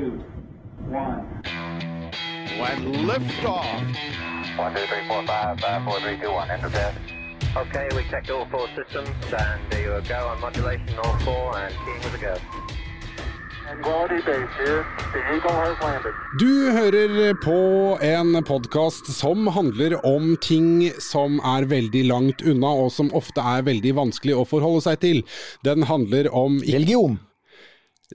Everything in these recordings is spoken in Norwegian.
two, one. When liftoff. One, two, three, four, five, five, four, three, two, one. Enter bed. Okay, we checked all four systems, and there you go on modulation, all four, and keying with a go. Du hører på en podkast som handler om ting som er veldig langt unna, og som ofte er veldig vanskelig å forholde seg til. Den handler om Religion.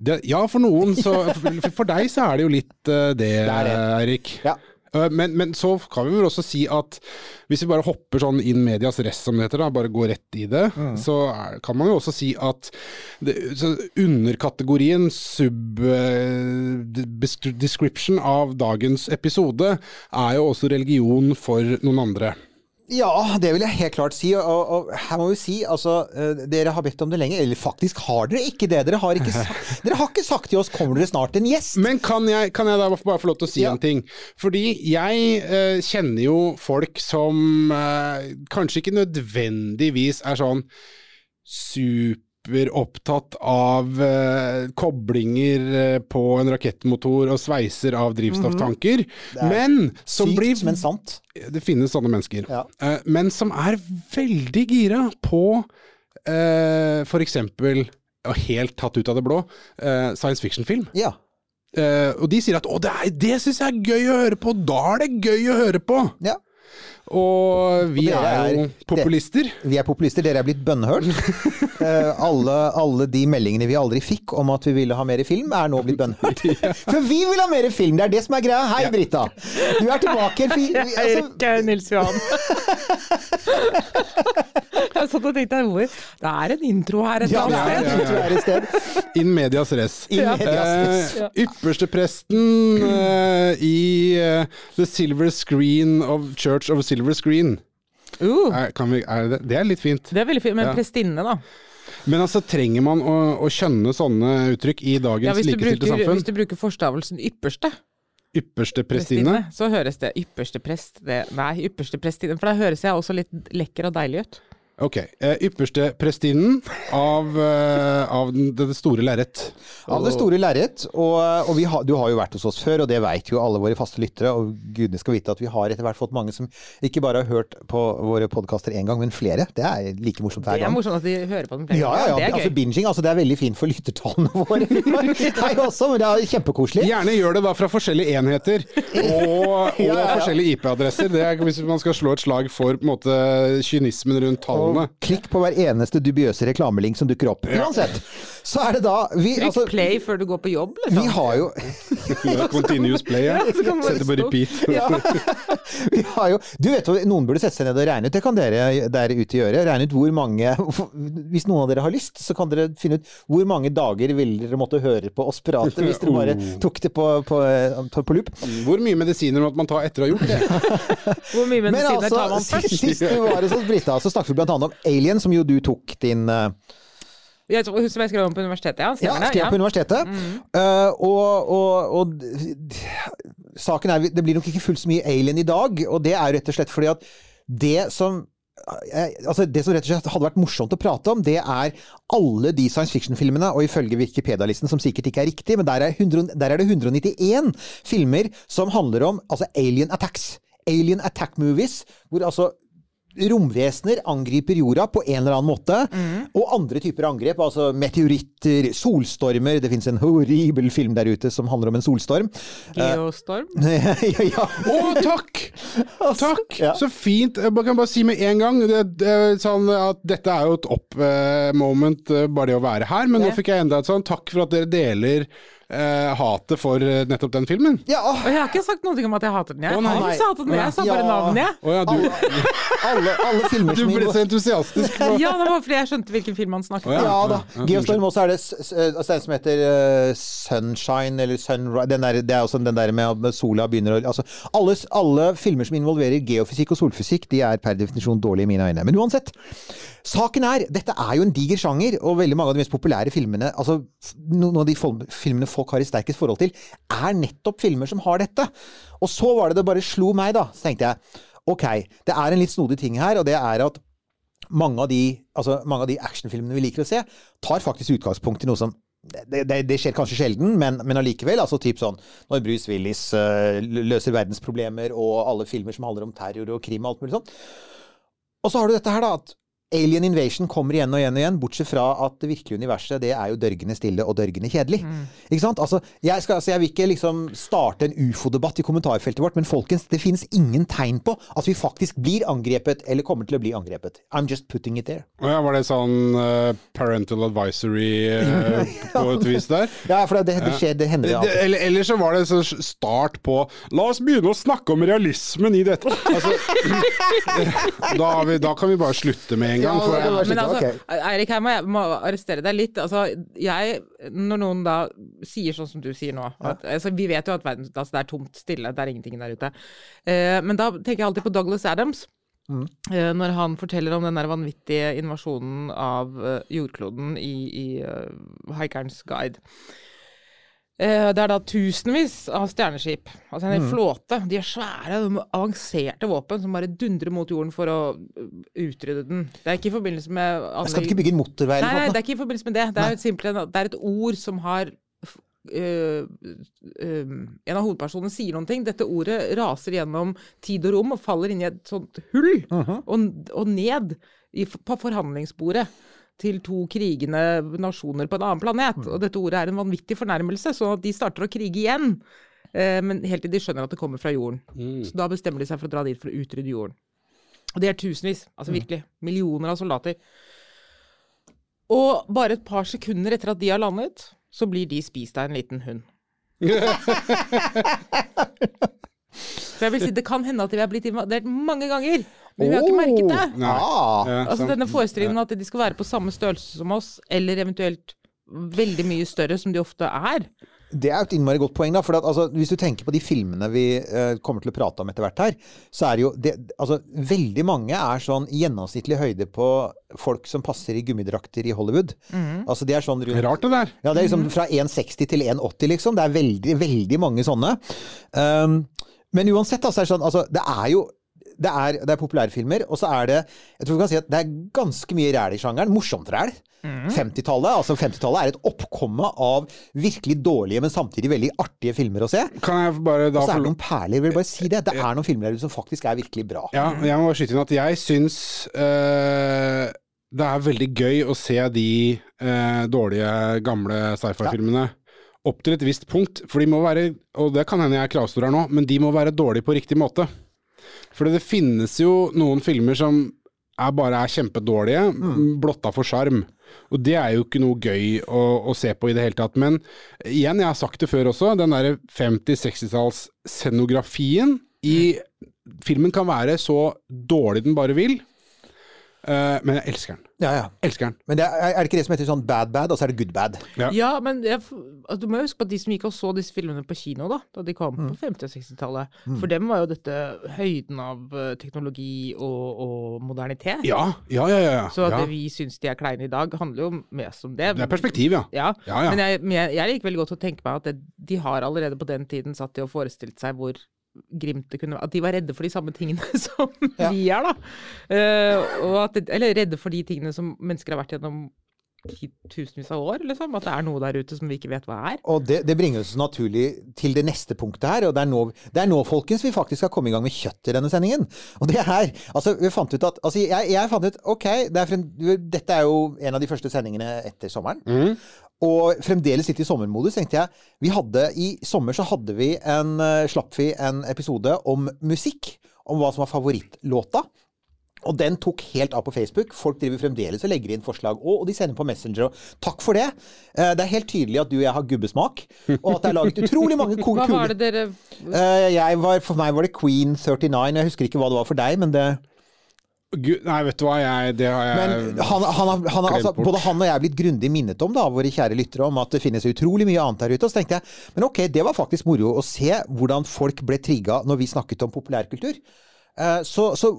Det, Ja, for noen så For, deg så er det jo litt uh, det, det. Eirik. Ja. Eh, Men, men så kan vi vel også si at hvis vi bare hopper sånn in medias rest, som det heter, da, bare går rett i det, Mm. så er, kan man jo også si at underkategorien sub-description uh, av dagens episode er jo også religion for noen andre. Ja, det vil jeg helt klart si. Og, og her må vi si, altså eh, Dere har bedt om det lenge. Eller faktisk har dere ikke det. Dere har ikke, sagt, dere har ikke sagt til oss 'kommer dere snart en gjest'? Men kan jeg, kan jeg da bare få lov til å si Ja. en ting? Fordi jeg eh, kjenner jo folk som eh, kanskje ikke nødvendigvis er sånn superopptatt av eh, koblinger eh, på en rakettmotor og sveiser av drivstofftanker, men som Sykt, blir men sant. Det finnes sånne mennesker. Ja. Eh, men som er veldig gira på eh, eksempel, og helt tatt ut av det blå, eh, science fiction-film. Ja. Eh, og de sier at 'å, det, er- det syns jeg er gøy å høre på', da er det gøy å høre på! ja. Og vi Og er jo er- populister. Vi er populister, dere er blitt bønnhørt. Eh, alle, alle de meldingene vi aldri fikk om at vi ville ha mer film, er nå blitt bønnhørt. For vi vil ha mer film! Det er det som er greia. Hei, Britta! Du er tilbake. Vi, vi, altså, Erik eh, Nils Johan. jeg satt og tenkte hvor Det er en intro her et ja, det er, annet sted. det tror jeg er et sted. In medias res. In medias res. Uh, ypperste presten uh, i uh, The Silver Screen of Church of Silver Screen. Uh, Er, kan vi, er det, det er litt fint. det er veldig fint. Men Ja. prestinne, da. Men altså, trenger man å, å skjønne sånne uttrykk i dagens Ja, likestilte samfunn? hvis du bruker forstavelsen ypperste Ypperste prestinne, så høres det ypperste prest det, Nei, ypperste prestinne. For da høres jeg også litt lekker og deilig ut. Ok. Eh, ypperste prestinnen av, eh, av den, det store lerret. Av det store lerret. Og, og vi har, du har jo vært hos oss før, og det veit jo alle våre faste lyttere. Og gudene skal vite at vi har etter hvert fått mange som ikke bare har hørt på våre podkaster én gang, men flere. Det er like morsomt hver gang. Det er morsomt at de hører på den flere Ja, ja, ja. Det er Altså, gøy. binging, altså, det er veldig fint for lyttertallene våre. Hei også, men det er kjempekoselig. Gjerne gjør det da fra forskjellige enheter og, og Ja, ja, ja. forskjellige IP-adresser. Er hvis man skal slå et slag for på en måte, kynismen rundt tallene. Og klikk på hver eneste dubiøse reklamelink som dukker opp. Uansett, så er det da vi, Trykk altså, play før du går på jobb, liksom. vi har jo Continuous play. Ja. Setter på repeat. Vi har jo Du vet jo, noen burde sette seg ned og regne ut. Det kan dere der ute gjøre. Regne ut hvor mange Hvis noen av dere har lyst, så kan dere finne ut hvor mange dager ville dere måtte høre på oss prate hvis dere bare tok det på, på, på, på loop. Hvor mye medisiner måtte man ta etter å ha gjort det? Hvor mye Men medisiner tar man altså, først? sist du var hos Brita, så snakket vi blant annet om Alien, som jo du tok din eh, Jeg tror- Som jeg skrev om på universitetet, ja. Ja, Stemmer ja, skrev på universitetet. Eh, og, og, og saken er, det blir nok ikke fullt så mye Alien i dag, og det er rett og slett fordi at det som eh, Altså Det som rett og slett hadde vært morsomt å prate om, det er alle de science fiction-filmene, og ifølge Wikipedia-listen, som sikkert ikke er riktig, men der er, 100, der er det 191 filmer som handler om altså alien attacks. Alien attack movies, hvor altså romvesener angriper jorda på en eller annen måte, og andre typer angrep, altså meteoritter, solstormer Det fins en horribel film der ute som handler om en solstorm. Geostorm. ja, ja. Å, takk! Takk! Ja. Så fint. Jeg kan bare si med en gang det, det, sånn at dette er jo et up moment, bare det å være her. Men nå fikk jeg enda et sånn takk for at dere deler eh, hatet for eh, nettopp den filmen. ja. Og jeg har ikke sagt noe om at jeg hater den. Jeg Å, nei. har ikke sagt den, jeg sa bare Ja. navnet, jeg. Å ja, du, Alle, alle filmer du som ble så entusiastisk. På. Ja, det var fordi jeg skjønte hvilken film han snakket om. ja. Ja da. Geostorm også er det s- s- altså den som heter eh, Sunshine eller Sunrise den der, Det er også den der med at sola begynner å altså, alle, s- alle filmer som involverer geofysikk og solfysikk, de er per definisjon dårlige i mine øyne. Men uansett. Saken er, dette er jo en diger sjanger, og veldig mange av de mest populære filmene altså Noen av de filmene folk har i sterkest forhold til, er nettopp filmer som har dette. Og så var det det bare slo meg, da. Så tenkte jeg ok, det er en litt snodig ting her, og det er at mange av de, altså, de actionfilmene vi liker å se, tar faktisk utgangspunkt i noe som det, det, det skjer kanskje sjelden, men, men allikevel. Altså typ sånn når Bruce Willis uh, løser verdensproblemer, og alle filmer som handler om terror og krim og alt mulig sånn. Og så har du dette her, da, at Alien Invasion kommer igjen og igjen og igjen, bortsett fra at det virkelige universet det er jo dørgende stille og dørgende kjedelig. Ikke sant? Altså jeg, skal, altså, jeg vil ikke liksom starte en ufo-debatt i kommentarfeltet vårt, men folkens, det finnes ingen tegn på at vi faktisk blir angrepet, eller kommer til å bli angrepet. I'm just putting it there. Ja, var det sånn uh, parental advisory uh, på et vis der? Ja, for det, det skjer, det hender Det, alltid. eller, eller så var det så start på La oss begynne å snakke om realismen i dette. Altså, da, har vi, da kan vi bare slutte med en gang. For, det Men altså, okay. Eirik, her må jeg må arrestere deg litt. Altså, jeg, når noen da sier sånn som du sier nå at, altså, Vi vet jo at verden, altså, det er tomt stille, det er ingenting der ute. Uh, men da tenker jeg alltid på Douglas Adams. Mm. Eh, når han forteller om den der vanvittige invasjonen av eh, jordkloden i, i Haikerens guide. Eh, det er da tusenvis av stjerneskip, altså en hel Mm. flåte. De er svære, avanserte våpen som bare dundrer mot jorden for å uh, utrydde den. Det er ikke i forbindelse med Jeg skal ikke bygge en motorvei eller nei, det er ikke i forbindelse med det. Det er, simpelthen, det er et ord som har uh, øh, En av hovedpersonene sier noen ting. Dette ordet raser gjennom tid og rom og faller inn i et sånt hull. Mhm. og, og ned i, på forhandlingsbordet til to krigende nasjoner på en annen planet. Mhm. Og dette ordet er en vanvittig fornærmelse, sånn at de starter å krige igjen. Eh, men helt til de skjønner at det kommer fra jorden. Så da bestemmer de seg for å dra dit for å utrydde jorden. Og det er tusenvis, altså Mhm. virkelig. Millioner av soldater. Og bare et par sekunder etter at de har landet, så blir de spist av en liten hund. Så jeg vil si, Det kan hende at de har blitt invadert mange ganger, men vi har ikke merket det. Nei. Ah, Ja, Altså. Denne forestillingen at de skal være på samme størrelse som oss, eller eventuelt veldig mye større, som de ofte er. det er jo et innmari godt poeng. da, for at, altså, Hvis du tenker på de filmene vi eh, kommer til å prate om etter hvert her, så er det jo det, altså, Veldig mange er sånn gjennomsnittlig høyde på folk som passer i gummidrakter i Hollywood. Altså Det er sånn rundt Rart det der. Ja, det er liksom fra 1,60 til 1,80, liksom. Det er veldig, veldig mange sånne. Um, men uansett, altså, er sånn, altså, det er jo det er, det er populærfilmer, og så er det Jeg tror vi kan si at det er ganske mye ræl i sjangeren. Morsomt ræl. 50-tallet altså 50-tallet er et oppkomme av virkelig dårlige, men samtidig veldig artige filmer å se. Kan jeg bare da Og så er det noen perler. Jeg vil bare si det. Det er noen filmer der ute som faktisk er virkelig bra. Ja, jeg må bare skyte inn at jeg syns eh, det er veldig gøy å se de eh, dårlige, gamle sci-fi-filmene opp til et visst punkt. For de må være, og det kan hende jeg er kravstor her nå, men de må være dårlige på riktig måte. For det finnes jo noen filmer som er bare er kjempedårlige, blotta for sjarm. Og det er jo ikke noe gøy å, å se på i det hele tatt. Men igjen, jeg har sagt det før også, den derre 50-60-tallsscenografien i filmen kan være så dårlig den bare vil, eh, men jeg elsker den. Ja, ja. Elsker den. Men det er, er det ikke det som heter sånn bad bad, og så er det good bad? Ja. Ja, men jeg, altså, du må jo huske på at de som gikk og så disse filmene på kino da, da de kom på 50- og 60-tallet, for dem var jo dette høyden av eh, teknologi og, og modernitet. Ja, ja, ja. ja, ja. Så at ja. det vi syns de er kleine i dag, handler jo mest om det. Det er perspektiv, ja. Ja, Ja, ja. men jeg, men jeg, jeg liker veldig godt å tenke meg at det, de har allerede på den tiden satt de og forestilt seg hvor grimt det kunne være. At de var redde for de samme tingene som Ja. vi er, da. Uh, og at eller redde for de tingene som mennesker har vært gjennom tusenvis av år, liksom. At det er noe der ute som vi ikke vet hva er. Og det, det bringer oss naturlig til det neste punktet her, og det er, nå, det er nå, folkens, vi faktisk skal komme i gang med kjøtt i denne sendingen. Og det er Altså, vi fant ut at Altså, jeg, jeg fant ut OK, det er frem, dette er jo en av de første sendingene etter sommeren. Mhm. Og fremdeles litt i sommermodus, tenkte jeg. Vi hadde, I sommer så hadde vi en, eh, slapp vi en episode om musikk. Om hva som var favorittlåta. Og den tok helt av på Facebook. Folk driver fremdeles og legger inn forslag. Og, og de sender på Messenger. Og takk for det. Eh, Det er helt tydelig at du og jeg har gubbesmak. Og at det er laget utrolig mange kule Hva var det dere Eh, jeg var, For meg var det Queen 39. Jeg husker ikke hva det var for deg, men det Gud, nei, vet du hva, jeg, det har jeg Men han, han, han, altså, både han og jeg er blitt grundig minnet om, da, våre kjære lyttere, om at det finnes utrolig mye annet der ute. Og så tenkte jeg men ok, det var faktisk moro å se hvordan folk ble trigga når vi snakket om populærkultur. Eh, Så, så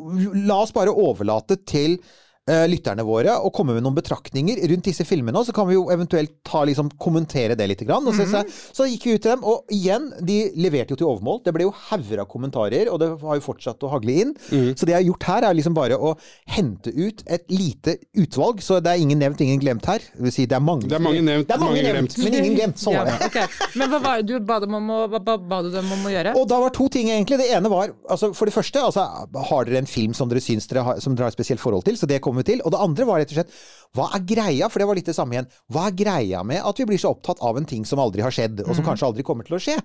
la oss bare overlate til lytterne våre og komme med noen betraktninger rundt disse filmene. Og så kan vi jo eventuelt ta, liksom, kommentere det litt. Grann, og så, så, så gikk vi ut til dem, og igjen, de leverte jo til overmål. Det ble jo hauger av kommentarer, og det har jo fortsatt å hagle inn. Så det jeg har gjort her, er liksom bare å hente ut et lite utvalg. Så det er ingen nevnt, ingen glemt her. Det vil si, det er mange, Det er mange nevnt, det er mange mange glemt. men ingen glemt. Sånn var det. Ja, ok. Men hva var det du ba dem om å, ba du dem om å gjøre? Og da var to ting egentlig. Det ene var, altså for det første, altså, har dere en film som dere syns dere har, som dere har et spesielt forhold til? Så det kommer vi til. Og det andre var rett og slett, hva er greia? For det var litt det samme igjen. Hva er greia med at vi blir så opptatt av en ting som aldri har skjedd, og som mm. kanskje aldri kommer til å skje?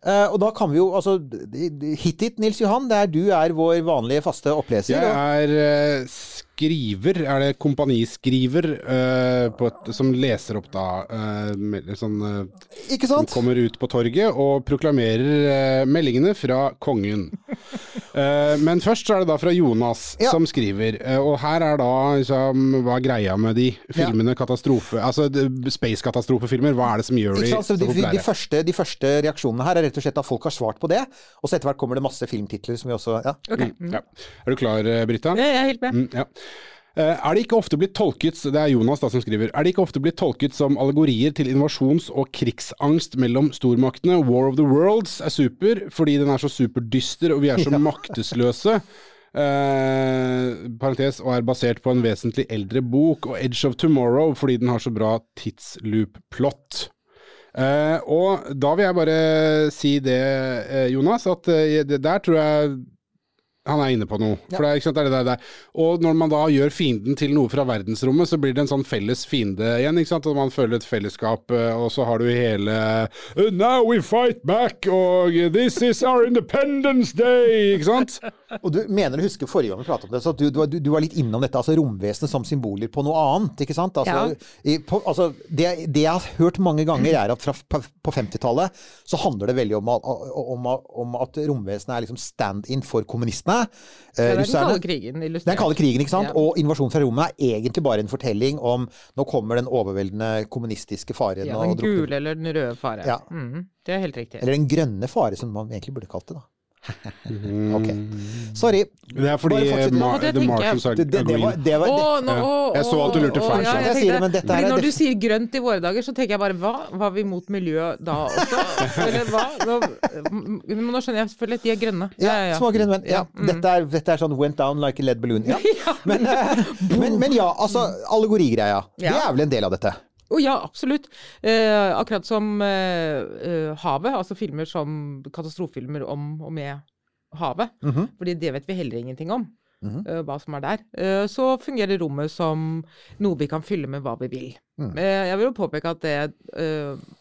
Uh, og da kan vi jo, altså Hit it, Nils Johan. Det er, du er vår vanlige faste oppleser. Jeg er eh, skriver, er det kompaniskriver, uh, på et, som leser opp da uh, sånn uh, Ikke Som kommer ut på torget og proklamerer meldingene fra kongen. Eh, men først så er det da fra Jonas Ja. som skriver, og her er da liksom, hva er greia med de filmene katastrofe, altså space-katastrofefilmer, hva er det som gjør de så de, de, de, første, de første reaksjonene her er rett og slett at folk har svart på det. Og så etter hvert kommer det masse filmtitler som vi også ja. Ok. Ja. Er du klar, Brita? Ja, jeg er helt med. Mm, ja. Eh, Er det ikke ofte blitt tolket, det er Jonas da som skriver, er det ikke ofte blitt tolket som allegorier til invasjons- og krigsangst mellom stormaktene? War of the Worlds er super, fordi den er så superdyster og vi er så maktesløse. Eh, parentes, og er basert på en vesentlig eldre bok, og Edge of Tomorrow fordi den har så bra tidsloop-plott. Eh, og da vil jeg bare si det, eh, Jonas, at eh, det der tror jeg han er inne på noe. For det er, ikke sant, det er det der. Og når man da gjør fienden til noe fra verdensrommet, så blir det en sånn felles fiende igjen. ikke sant? Og man føler et fellesskap, eh, og så har du hele "Uh, Now we fight back, og this is our independence day, ikke sant? Og du mener du husker forrige gang vi pratet om det, så du, du, du, var litt innom dette, altså romvesenet som symboler på noe annet, ikke sant? Altså, i, på, altså, det, det jeg har hørt mange ganger er at fra, på, på 50-tallet så handler det veldig om, om, om at romvesenet er liksom stand-in for kommunistene. Ja, Eh, det er den kalde krigen. Den kalde krigen, ikke sant? Ja. Og invasjonen fra rommet er egentlig bare en fortelling om nå kommer den overveldende kommunistiske faren Ja, den gule eller den røde fare. Ja. Mm, det er helt riktig. Eller den grønne fare, som man egentlig burde kalt det, da. Ok. Sorry. Det er fordi Mar ja, The. Martians are, Det, det, det var, det var nå, Ja. å, Jeg så at du lurte feil. ja, er- Når du sier grønt i våre dager, så tenker jeg bare hva? Var vi mot miljøet da også? Eller hva? Nå, nå skjønner jeg selvfølgelig at de er grønne. Ja, små grønne menn. Ja, mm. dette, er, dette er sånn went down like a lead balloon. Ja. Men, eh, men, men ja, altså allegorigreia. Det er vel en del av dette. Å ja, absolutt. Eh, akkurat som eh, eh, havet, altså filmer som katastrofefilmer om og med havet. Mhm. Fordi det vet vi heller ingenting om, Mhm. -hmm. hva som er der. Eh, så fungerer rommet som noe vi kan fylle med hva vi vil. Mm. Eh, jeg vil jo påpeke at det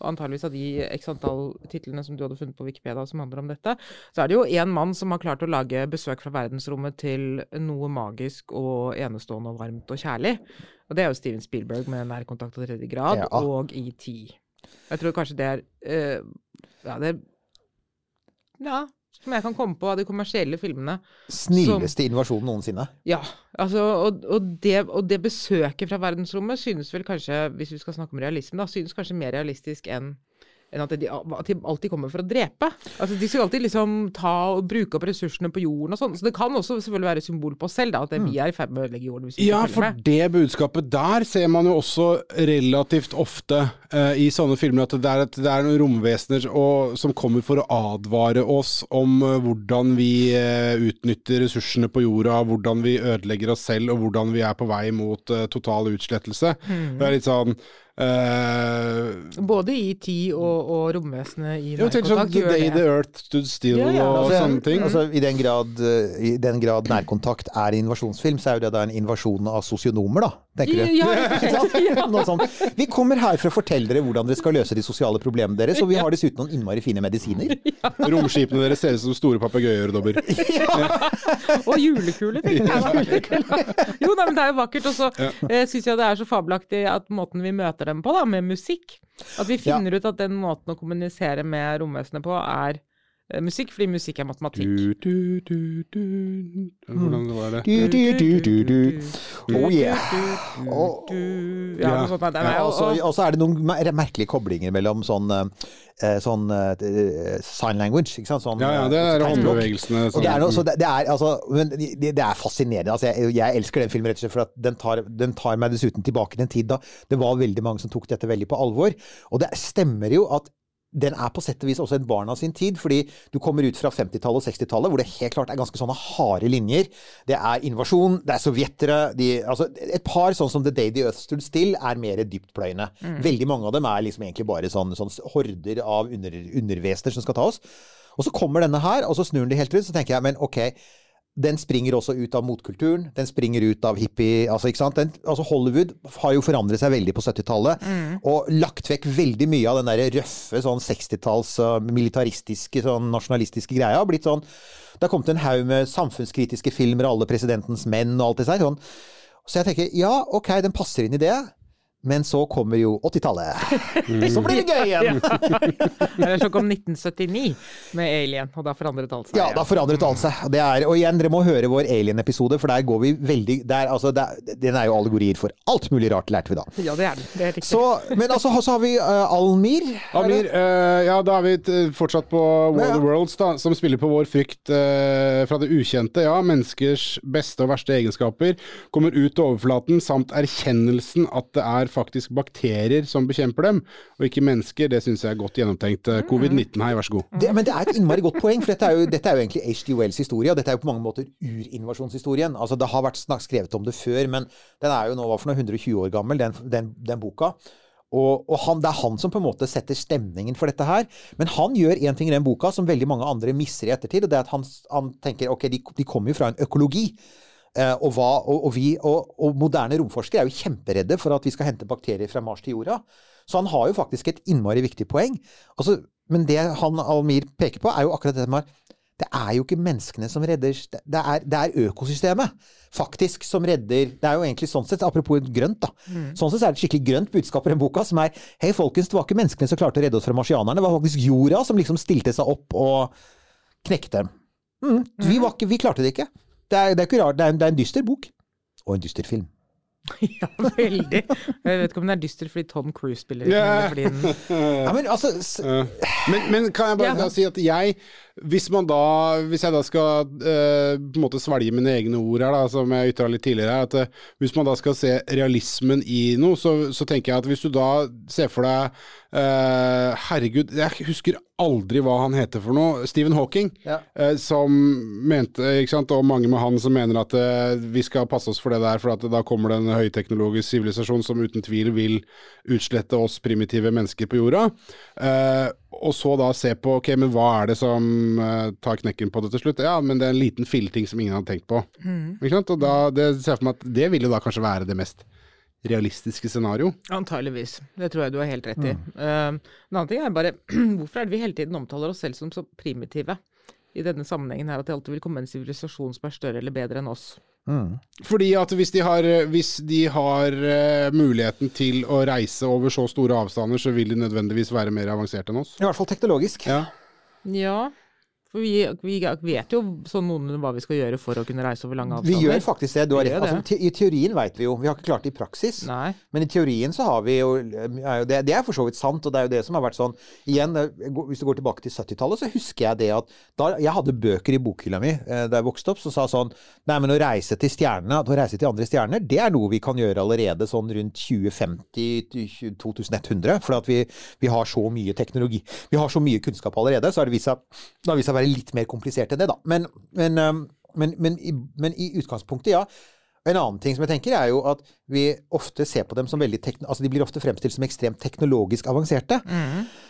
antageligvis av de x antall titlene som du hadde funnet på Wikipedia som handler om dette, så er det jo én mann som har klart å lage besøk fra verdensrommet til noe magisk og enestående og varmt og kjærlig. Og det er jo Steven Spielberg med Nærkontakt av tredje grad Ja. og ET. Jeg tror kanskje det er Ja, det er Ja, som jeg kan komme på av de kommersielle filmene. Snilleste invasjonen noensinne. Ja, altså, og, og, det, og det besøket fra verdensrommet synes vel kanskje, hvis vi skal snakke om realisme, da, synes kanskje mer realistisk enn enn at de, alltid kommer for å drepe. Altså, De skal alltid liksom ta og bruke opp ressursene på jorden og sånn. Så det kan også selvfølgelig være symbol på oss selv, da, at vi er i ferd med å ødelegge jorden. Ja, for med. det budskapet der ser man jo også relativt ofte uh, i sånne filmer, at det er, at det er noen romvesener og, som kommer for å advare oss om uh, hvordan vi uh, utnytter ressursene på jorda, hvordan vi ødelegger oss selv, og hvordan vi er på vei mot total utslettelse. Mm. Det er litt sånn eh, Både ET og, og romvesenet i sånn nærkontakt The Day the Earth Stood Still Ja, ja, og Altså, sånne ting. Altså, i, den grad, eh, I den grad nærkontakt er invasjonsfilm, så er jo det da en invasjon av sosionomer, da. Tenker du? Ja. Ja. Noe sånt. Vi kommer her for å fortelle dere hvordan dere skal løse de sosiale problemene deres, og vi har dessuten noen innmari fine medisiner. Romskipene deres ser ut som store papegøyeøredobber. Og julekuler, tenker jeg. Jo, nei, men det er jo vakkert. Og så eh, syns jeg det er så fabelaktig at måten vi møter dem på, da, med musikk At vi finner ut at den måten å kommunisere med romvesenet på er musikk, fordi musikk er matematikk. Du, du, du, du. Hvordan var det? Oh yeah. Og- Ja, noe sånt. Jo og så- er det noen merkelige koblinger mellom sånn, eh, sånn eh, sign language. Ikke sant? Sånn, Ja, ja, det er eh, håndbevegelsene. Sånn. det er, noe, så det, det er, altså, det, det er fascinerende. Altså, jeg, jeg elsker den filmen rett og slett for at den tar, den tar meg dessuten tilbake til en tid da det var veldig mange som tok dette veldig på alvor. Og det stemmer jo at den er på sett og vis også et barn av sin tid, fordi du kommer ut fra 50-tallet og 60-tallet, hvor det helt klart er ganske sånne harde linjer. Det er invasjon, det er sovjetere de, altså Et par sånn som The Day the Earth Stood Still er mer dyptpløyende. Veldig mange av dem er liksom egentlig bare sånn, sånn horder av under, undervesener som skal ta oss. Og så kommer denne her, og så snur den det helt rundt, så tenker jeg men ok, den springer også ut av motkulturen. Den springer ut av hippie altså, ikke? Den, altså Hollywood har jo forandret seg veldig på 70-tallet. Og lagt vekk veldig mye av den der røffe sånn 60-talls uh, militaristiske, sånn nasjonalistiske greia. Blitt sånn Det har kommet en haug med samfunnskritiske filmer, alle presidentens menn og alt det der. Sånn. Så jeg tenker ja, ok, den passer inn i det. Men så kommer jo 80-tallet. Så blir det gøy igjen! Eller så kom 1979 med Alien, og da forandret alt seg. Ja, da forandret alt seg. Det er, og igjen, dere må høre vår Alien-episode, for der går vi veldig der, altså, der, Den er jo allegorier for alt mulig rart, lærte vi da. Ja, det er den. Det er riktig. Så, men altså, så har vi uh, Almir. Almir, uh, eh, ja, da er vi fortsatt på Ja, ja. of Worlds, da, som spiller på vår frykt uh, fra det ukjente. Ja, menneskers beste og verste egenskaper kommer ut til overflaten, samt erkjennelsen at det er faktisk bakterier som bekjemper dem, og ikke mennesker. Det syns jeg er godt gjennomtenkt. Eh, Covid-19, her, vær så god. Det, men det er et innmari godt poeng, for dette er jo, dette er jo egentlig H.G. Wells historie, og dette er jo på mange måter urinvasjonshistorien. Altså, det har vært snakk skrevet om det før, men den er jo nå for noe, 120 år gammel, den, den, den boka. Og, og han, det er han som på en måte setter stemningen for dette her. Men han gjør én ting i den boka som veldig mange andre misser i ettertid, og det er at han, han tenker ok, de, de kommer jo fra en økologi. Eh, og, hva, og, og, vi, og, moderne romforskere er jo kjemperedde for at vi skal hente bakterier fra Mars til jorda. Så han har jo faktisk et innmari viktig poeng. Altså, men det han Almir peker på, er jo akkurat det med at det er jo ikke menneskene som redder Det er, det er økosystemet faktisk som redder Det er jo egentlig sånn sett, apropos grønt, da. Sånn sett er det et skikkelig grønt budskap i den boka, som er Hei, folkens, det var ikke menneskene som klarte å redde oss fra marsianerne, det var faktisk jorda som liksom stilte seg opp og knekte dem. Mm, vi, var ikke, vi klarte det ikke. Det er, det er ikke rart. Det er, en, det er en dyster bok. Og en dyster film. Ja, veldig. Jeg vet ikke om den er dyster fordi Tom Cruise spiller yeah. den, den Ja, men altså s- Men, men kan jeg bare Ja. si at jeg hvis, man da, hvis jeg da skal eh, på en måte svelge mine egne ord her, da, som jeg ytra litt tidligere, at eh, hvis man da skal se realismen i noe, så, så tenker jeg at hvis du da ser for deg eh, Herregud, jeg husker aldri hva han heter for noe. Stephen Hawking, Ja. eh, som mente, ikke sant, og mange med han som mener at eh, vi skal passe oss for det der, for at da kommer det en høyteknologisk sivilisasjon som uten tvil vil utslette oss primitive mennesker på jorda. Eh, og så da se på ok, men hva er det som uh, tar knekken på det til slutt? Ja, men det er en liten filleting som ingen hadde tenkt på. Ikke sant? Og da, det ser jeg for meg at det vil jo da kanskje være det mest realistiske scenario. Antageligvis. Det tror jeg du har helt rett i. Mm. Uh, en annen ting er bare hvorfor er det vi hele tiden omtaler oss selv som så primitive i denne sammenhengen her, at det alltid vil komme en sivilisasjon som er større eller bedre enn oss? Fordi at hvis de har, hvis de har eh, muligheten til å reise over så store avstander, så vil de nødvendigvis være mer avanserte enn oss. I hvert fall teknologisk. Ja. Ja, for vi, vi vet jo sånn noenlunde hva vi skal gjøre for å kunne reise over lange avstander. Vi gjør faktisk det. Du har. Altså, te I teorien veit vi jo. Vi har ikke klart det i praksis. Nei. Men i teorien så har vi jo det, det er for så vidt sant, og det er jo det som har vært sånn Igjen, eh, hvis du går tilbake til 70-tallet, så husker jeg det at da jeg hadde bøker i bokhylla mi eh, da jeg vokste opp, så sa sånn Nei, men å reise til stjernene, å reise til andre stjerner, det er noe vi kan gjøre allerede sånn rundt 2050-2100. For at vi, vi har så mye teknologi. Vi har så mye kunnskap allerede, så har det vist seg, det være litt mer komplisert enn det, da. Men, men, men, men, i, men i utgangspunktet, ja. En annen ting som jeg tenker er jo at vi ofte ser på dem som veldig altså De blir ofte fremstilt som ekstremt teknologisk avanserte.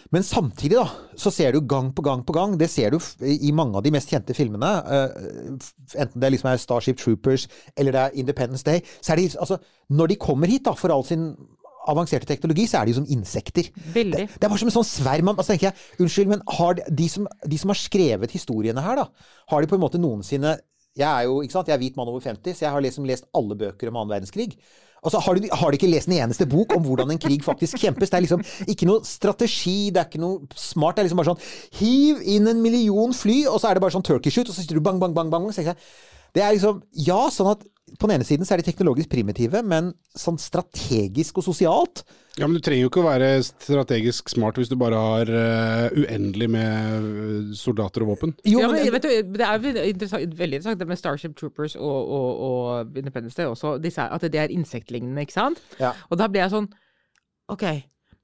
Men samtidig, da, så ser du gang på gang på gang, det ser du i mange av de mest kjente filmene, eh, enten det liksom er Starship Troopers eller det er Independence Day, så er de altså Når de kommer hit, da, for all sin avanserte teknologi, så er de jo som insekter. Veldig. Det, det er bare som en sånn sverm. av- Altså tenker jeg, Unnskyld, men har de, som, de som har skrevet historiene her, da, har de på en måte noensinne jeg er jo, ikke sant, jeg er hvit mann over 50, så jeg har liksom lest alle bøker om annen verdenskrig. Altså, har, du, har de ikke lest en eneste bok om hvordan en krig faktisk kjempes? Det er liksom ikke noe strategi, det er ikke noe smart. Det er liksom bare sånn Hiv inn en million fly, og så er det bare sånn turkey shoot, og så sitter du bang, bang, bang, bang. Så jeg, det er liksom Ja, sånn at på den ene siden så er de teknologisk primitive, men sånn strategisk og sosialt Ja, Men du trenger jo ikke å være strategisk smart hvis du bare har uh, uendelig med eh, soldater og våpen. Jo, ja, men, men, vet du, det er interessant, veldig interessant det med Starship Troopers og, og, og Independence Day også, disse, at det er insektlignende, ikke sant? Ja. Og da blir jeg sånn Ok,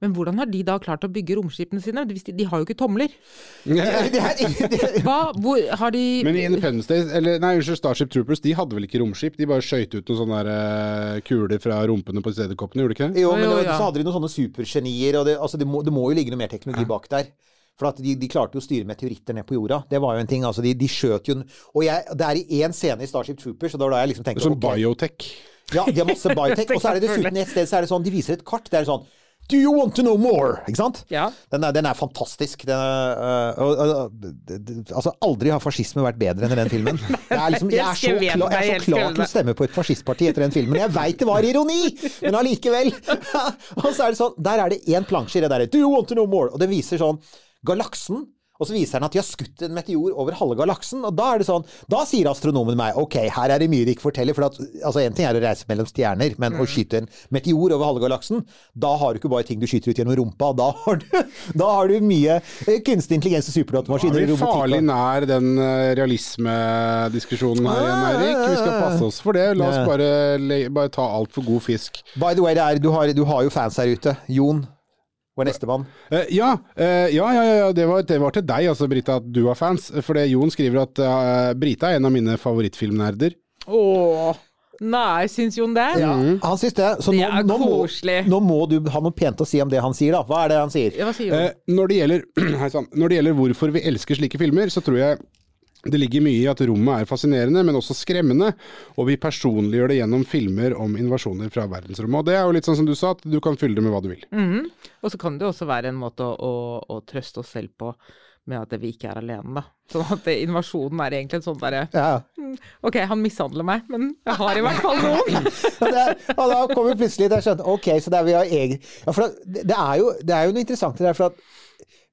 men hvordan har de da klart å bygge romskipene sine? De, de har jo ikke tomler. er, er, Hva, hvor har de Men i Independence Day, eller nei, unnskyld, Starship Troopers, de hadde vel ikke romskip? De bare skøyt ut noen sånne der, eh, kuler fra rumpene på edderkoppene, gjorde de ikke det? Jo, men Jo, ja. så hadde de noen sånne supergenier, og det, altså, det, må, det må jo ligge noe mer teknologi bak der. For at de, de klarte jo å styre meteoritter ned på jorda. Det var jo en ting. altså De, de skjøt jo Og jeg, det er i én scene i Starship Troopers, og da var da jeg liksom tenkte Sånn okay, biotech. Ja, de har masse biotech. Og så er det dessuten et sted så er det sånn, de viser et kart. Det er sånn Do you want to know more? Ikke sant? Ja. Den er, den er fantastisk. Den er, øh, det- det- altså, aldri har fascisme vært bedre enn i den filmen. Jeg er, liksom, jeg er, så, kla, jeg er så klar til å stemme på et fascistparti etter den filmen. Jeg veit det var ironi, men allikevel. og så er det sånn, der er det én plansje i det derre Do you want to know more? Og det viser sånn galaksen. Og så viser han at de har skutt en meteor over halve galaksen. Og da er det sånn, da sier astronomen meg ok, her er det mye de ikke forteller. For at, altså en ting er å reise mellom stjerner, men å skyte en meteor over halve galaksen, da har du ikke bare ting du skyter ut gjennom rumpa. Da har du, da har du mye eh, kunstig intelligens og Da superdatamaskiner. er vi farlig nær den eh, realismediskusjonen her igjen, Eirik. Vi skal passe oss for det. La oss bare, bare ta alt for god fisk. By the way, det er, du, har, du har jo fans her ute. Jon var nestemann. Uh, ja, eh, ja, ja, ja det, var, det var til deg, altså, Brita, at du har fans. For det Jon skriver at uh, Brita er en av mine favorittfilmnerder. Åh, nei, syns Jon det? Ja, han syns det. Så Det nå, er nå, må, nå må du ha noe pent å si om det han sier, da. Hva er det han sier? Ja, Hva sier Eh, når, det gjelder, når det gjelder hvorfor vi elsker slike filmer, så tror jeg det ligger mye i at rommet er fascinerende, men også skremmende, og vi personliggjør det gjennom filmer om invasjoner fra verdensrommet. Og det er jo litt sånn som du sa, at du kan fylle det med hva du vil. Mhm. Og så kan det jo også være en måte å, å, å trøste oss selv på med at vi ikke er alene, da. Sånn at det, invasjonen er egentlig en sånn derre Ja. Ok, han mishandler meg, men jeg har i hvert fall noen. Det, og da kommer plutselig det er sånn, Ok, så det er vi har egen ja, for det, det, er jo, det er jo noe interessant i det for at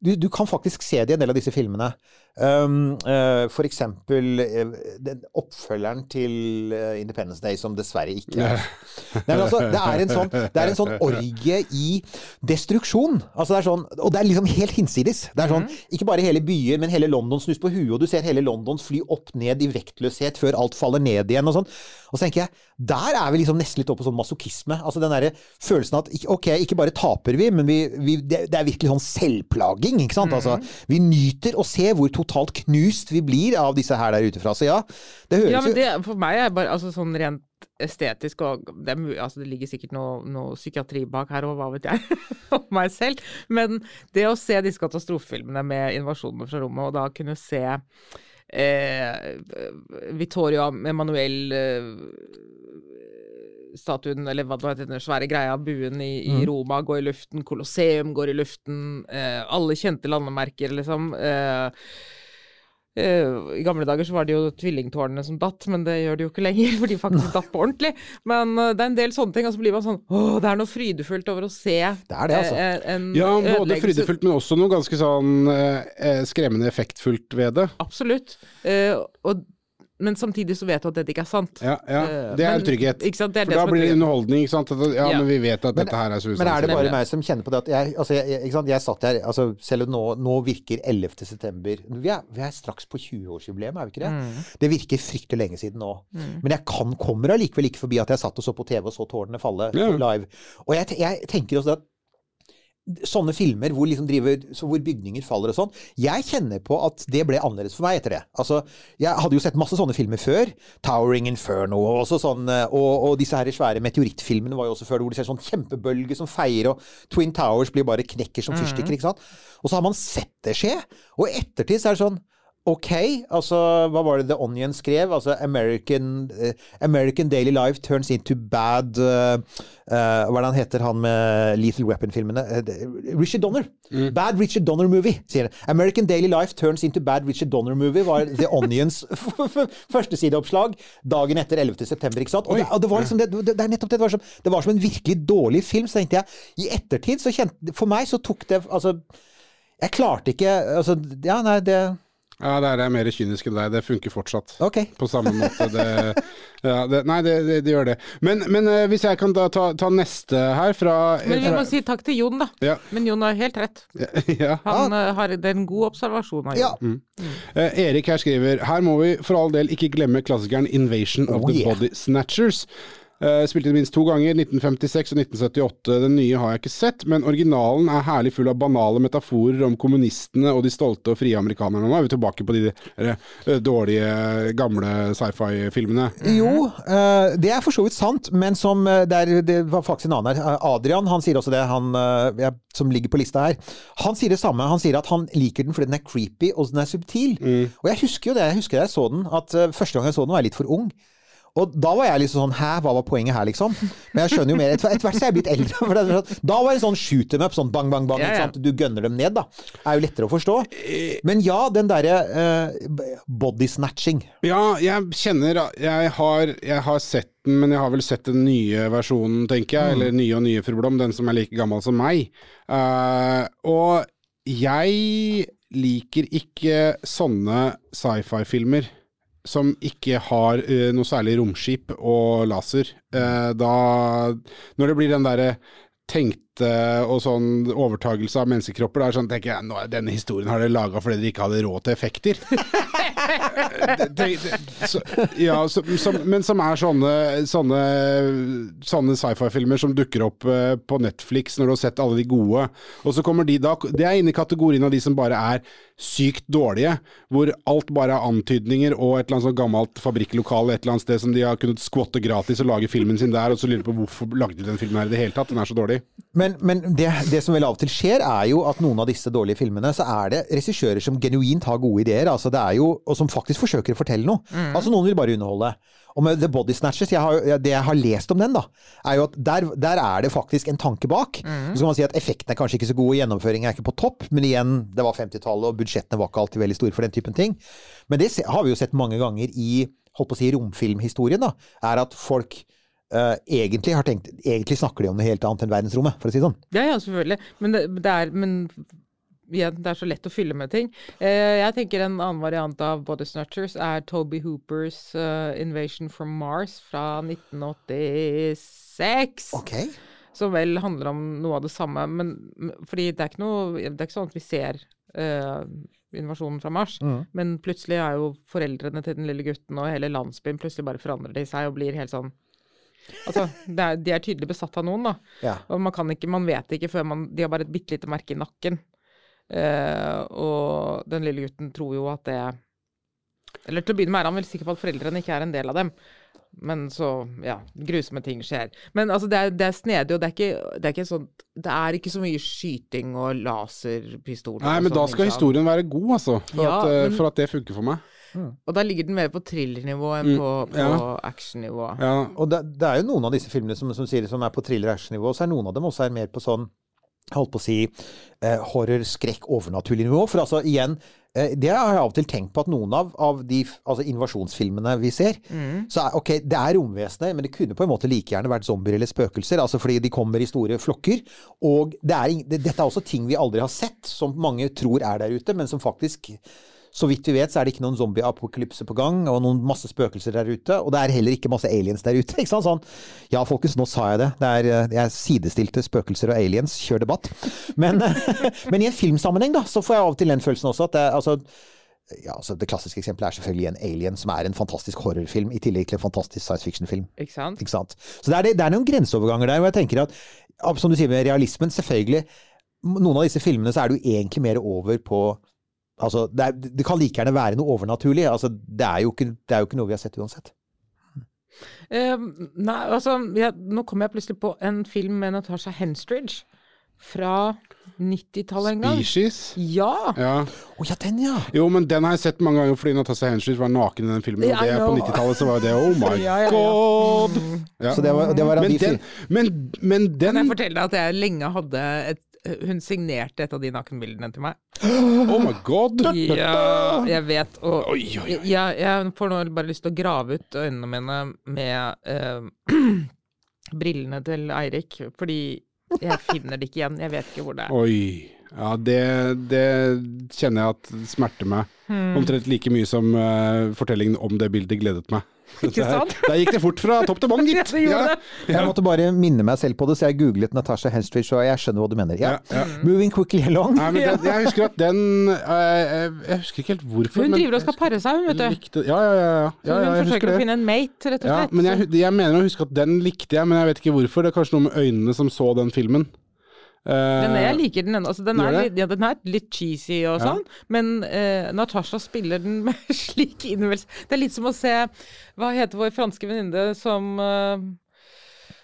du, du kan faktisk se det i en del av disse filmene. Um, uh, for eksempel eh, oppfølgeren til uh, Independence Day, som dessverre ikke er Nei, men altså, det, er en sånn, det er en sånn orgie i destruksjon. Altså det er sånn, og det er liksom helt hinsides. Det er sånn, Ikke bare hele byer, men hele London snus på huet, og du ser hele London fly opp ned i vektløshet før alt faller ned igjen og sånn. Og så tenker jeg, der er vi liksom nesten litt oppe på sånn masochisme. Altså den derre følelsen at ok, ikke bare taper vi, men vi, vi, det, det er virkelig sånn selvplaging, ikke sant. Altså, vi nyter å se hvor totalt knust vi blir av disse her der utefra. Så ja, det høres Ja, men jo det, for meg er bare altså, sånn rent estetisk og det, altså, det ligger sikkert noe, noe psykiatri bak her, og hva vet jeg, om meg selv. Men det å se disse katastrofefilmene med invasjonene fra rommet, og da kunne se eh, Vittorio Emanuel eh, statuen, eller hva det heter, den svære greia, buen i, i Roma går i luften, Colosseum går i luften, eh, alle kjente landemerker, liksom. Eh, eh, I gamle dager så var det jo tvillingtårnene som datt, men det gjør de jo ikke lenger, for de faktisk datt på ordentlig. Men eh, det er en del sånne ting, og så blir man sånn Åh, det er noe frydefullt over å se Det er det, altså. eh, en Ja, både frydefullt, men også noe ganske sånn skremmende effektfullt ved det. Absolutt. Eh, og, men samtidig så vet du at dette ikke er sant. Ja, ja. Eh, Det er men- en trygghet. Ikke sant? Det er For det da som blir det underholdning, ikke sant. At, ja, Ja. men vi vet at Men- dette her er så Men er det bare meg som kjenner på det at jeg, altså jeg, jeg, ikke sant? jeg satt her altså Selv om nå, nå virker 11. september vi er, vi er straks på 20-årsjubileum, er vi ikke det? Mm. Det virker fryktelig lenge siden nå. Men jeg kan, kommer allikevel ikke forbi at jeg satt og så på TV og så tårnene falle Ja. live. Og jeg, jeg tenker også at Sånne filmer hvor, liksom driver, så hvor bygninger faller og sånn. Jeg kjenner på at det ble annerledes for meg etter det. Altså, jeg hadde jo sett masse sånne filmer før. 'Towering Inferno' og sånn, eh, og, og disse her svære meteorittfilmene var jo også før, hvor du ser sånn kjempebølge som feier, og Twin Towers blir bare knekker som fyrstikker. ikke sant? Og så har man sett det skje, og i ettertid så er det sånn ok. Altså, hva var det The Onion skrev? Altså American, uh, American Daily Life turns into bad uh, uh, Hva er det han heter, han med Lethal Weapon-filmene? Richard Donner. Bad Richard Donner-movie, sier han. American Daily Life turns into bad Richard Donner-movie var The Onions førstesideoppslag dagen etter 11. september, ikke sant? Og det, og det var liksom det, det, det nettopp det. Det var, som, det var som en virkelig dårlig film. Så tenkte jeg, i ettertid så kjente For meg så tok det Altså jeg klarte ikke altså, Ja, nei, det Ja, der er jeg mer kynisk enn deg. Det funker fortsatt. Ok. På samme måte. Det, ja, det, nei, det, det, det gjør det. Men, men eh, hvis jeg kan da ta, ta neste her fra Men vi fra- må si takk til Jon, da. Ja. Men Jon har helt rett. ja. Han ah. har den gode en god observasjon av Ja. Jon. Eh, Erik her skriver Her må vi for all del ikke glemme klassikeren 'Invasion of Oh, the yeah. Body Snatchers'. Eh, spilte minst to ganger, 1956 og 1978. Den nye har jeg ikke sett, men originalen er herlig full av banale metaforer om kommunistene og de stolte og frie amerikanerne. Nå er vi tilbake på de der, eh, dårlige, gamle sci-fi-filmene. Jo, uh, det er for så vidt sant, men som eh, det, det var faktisk en annen her. Adrian han sier også det, han som ligger på lista her. Han sier det samme. Han sier at han liker den fordi den er creepy og den er subtil. Og jeg husker jo det, jeg husker jeg så den, at første gang jeg så den var jeg litt for ung. Og da var jeg liksom sånn Hæ, hva var poenget her, liksom? Men jeg skjønner jo mer. Etter hvert som så er jeg blitt eldre. For det sånn, da var det sånn shoot them up, sånn bang, bang, bang. Ikke sant? Du gønner dem ned, da. Er jo lettere å forstå. Men ja, den derre uh, body snatching. Ja, jeg kjenner jeg har, jeg har sett den, men jeg har vel sett den nye versjonen, tenker jeg. Eller nye og nye, fru Blom. Den som er like gammel som meg. Uh, og jeg liker ikke sånne sci-fi-filmer som ikke har uh, noe særlig romskip og laser. uh, da Når det blir den derre tenkte og sånn overtagelse av menneskekropper, da sånn, tenker jeg nå, denne historien har dere laga fordi dere ikke hadde råd til effekter. det, det, det, så, ja, så, som, men som er sånne, sånne, sånne sci-fi-filmer som dukker opp uh, på Netflix når du har sett alle de gode. Og så kommer de da Det er inne i kategorien av de som bare er sykt dårlige, hvor alt bare er antydninger og et eller annet sånn gammelt fabrikklokale et eller annet sted som de har kunnet skvotte gratis og lage filmen sin der, og så lurer på hvorfor lagde de den filmen her i det hele tatt, den er så dårlig. Men, men det, det som vel av og til skjer, er jo at noen av disse dårlige filmene, så er det regissører som genuint har gode ideer, altså det jo, og som faktisk forsøker å fortelle noe. Altså noen vil bare underholde. Og med The Body Snatches, jeg har, det jeg har lest om den, da, er jo at der, der er det faktisk en tanke bak. Så kan man si at effekten er kanskje ikke så god, gjennomføringen er ikke på topp, men igjen, det var 50-tallet, og budsjettene var ikke alltid veldig store for den typen ting. Men det har vi jo sett mange ganger i holdt på å si romfilmhistorien, da, er at folk eh, egentlig har tenkt Egentlig snakker de om noe helt annet enn verdensrommet, for å si det sånn. Ja, ja, selvfølgelig. Men det, det er men igjen, det er så lett å fylle med ting. Eh, jeg tenker en annen variant av Body Snatchers er Toby Hoopers uh, Invasion from Mars fra 1986. Ok. Som vel handler om noe av det samme, men men- fordi det er ikke noe Det er ikke sånn at vi ser uh, invasjonen fra Mars, Mm. men plutselig er jo foreldrene til den lille gutten og hele landsbyen plutselig bare forandrer de seg og blir helt sånn Altså, det er, de er tydelig besatt av noen, da. Ja. Og man kan ikke, man vet ikke før man De har bare et bitte lite merke i nakken. Uh, og den lille gutten tror jo at det Eller til å begynne med er han vel sikker på at foreldrene ikke er en del av dem. Men så, ja, grusomme ting skjer. Men altså, det er, det er snedig, og det er ikke, det er ikke sånn Det er ikke så mye skyting og laserpistoler. Nei, og men da sånn, skal historien være god, altså. For, Ja, at, eh, men- for at det funker for meg. Og da ligger den mer på thrillernivå enn Mm, på, på ja. actionnivå. Ja, Og det, det er jo noen av disse filmene som, som, sier, som er på thriller-action-nivå, så er noen av dem også er mer på sånn holdt på å si eh, horror, skrekk, overnaturlig nivå. For altså, igjen, eh, det har jeg av og til tenkt på at noen av, av de altså, invasjonsfilmene vi ser, så er ok, det er romvesener, men det kunne på en måte like gjerne vært zombier eller spøkelser, altså fordi de kommer i store flokker. Og det er, det, dette er også ting vi aldri har sett, som mange tror er der ute, men som faktisk så vidt vi vet, så er det ikke noen zombie-apokalypse på gang, og noen masse spøkelser der ute. Og det er heller ikke masse aliens der ute. ikke sant? Sånn, ja, folkens, nå sa jeg det. det er, eh, jeg sidestilte spøkelser og aliens. Kjør debatt. Men, men i en filmsammenheng, da, så får jeg av og til den følelsen også at det, altså, ja, altså Det klassiske eksempelet er selvfølgelig en Alien, som er en fantastisk horrorfilm, i tillegg til en fantastisk science fiction-film. Ikke sant? Ikke sant? Så det er, det er noen grenseoverganger der, og jeg tenker at, som du sier med realismen, selvfølgelig Noen av disse filmene så er du egentlig mer over på Altså, det, er, det kan like gjerne være noe overnaturlig. Altså, det, er jo ikke, det er jo ikke noe vi har sett uansett. Uh, nei, altså jeg, Nå kom jeg plutselig på en film med Natasha Henstridge. fra 90-tallet en gang. Species. Ja! Ja. Oh, ja, den, ja! Jo, men den har jeg sett mange ganger fordi Natasha Henstridge var naken i den filmen. Og det på 90-tallet så var det oh my Ja, ja, ja. god! Ja. Så det var, det var Men den, men, men den Kan jeg fortelle deg at jeg lenge hadde et Hun signerte et av de nakenbildene til meg. Oh my god! Ja, jeg vet. Og Oi, oi, oi. Jeg, jeg får nå bare lyst til å grave ut øynene mine med eh, brillene til Eirik, fordi jeg finner det ikke igjen. Jeg vet ikke hvor det er. Oi. Ja, det, det kjenner jeg at smerter meg. Hmm. Omtrent like mye som uh, fortellingen om det bildet gledet meg. Ikke sant? Der gikk det fort fra topp til bånn, gitt. Ja, Ja. Jeg måtte bare minne meg selv på det, så jeg googlet Natasha Henstridge, og jeg skjønner hva du mener. Ja. Ja, ja. Moving quickly along. Nei, men den, jeg husker at den eh, Jeg husker ikke helt hvorfor. Hun men driver og skal pare seg, hun, vet du. likte, ja, ja, ja. ja. Så hun ja forsøker å finne en mate, rett og Ja, slett. men jeg, jeg mener å huske at den likte jeg, men jeg vet ikke hvorfor. Det er kanskje noe med øynene som så den filmen. Eh, Den er, jeg liker den ennå. Altså, den, ja, den er litt cheesy og Ja. sånn, men uh, Natasha spiller den med slik innlevelse. Det er litt som å se Hva heter vår franske venninne som eh,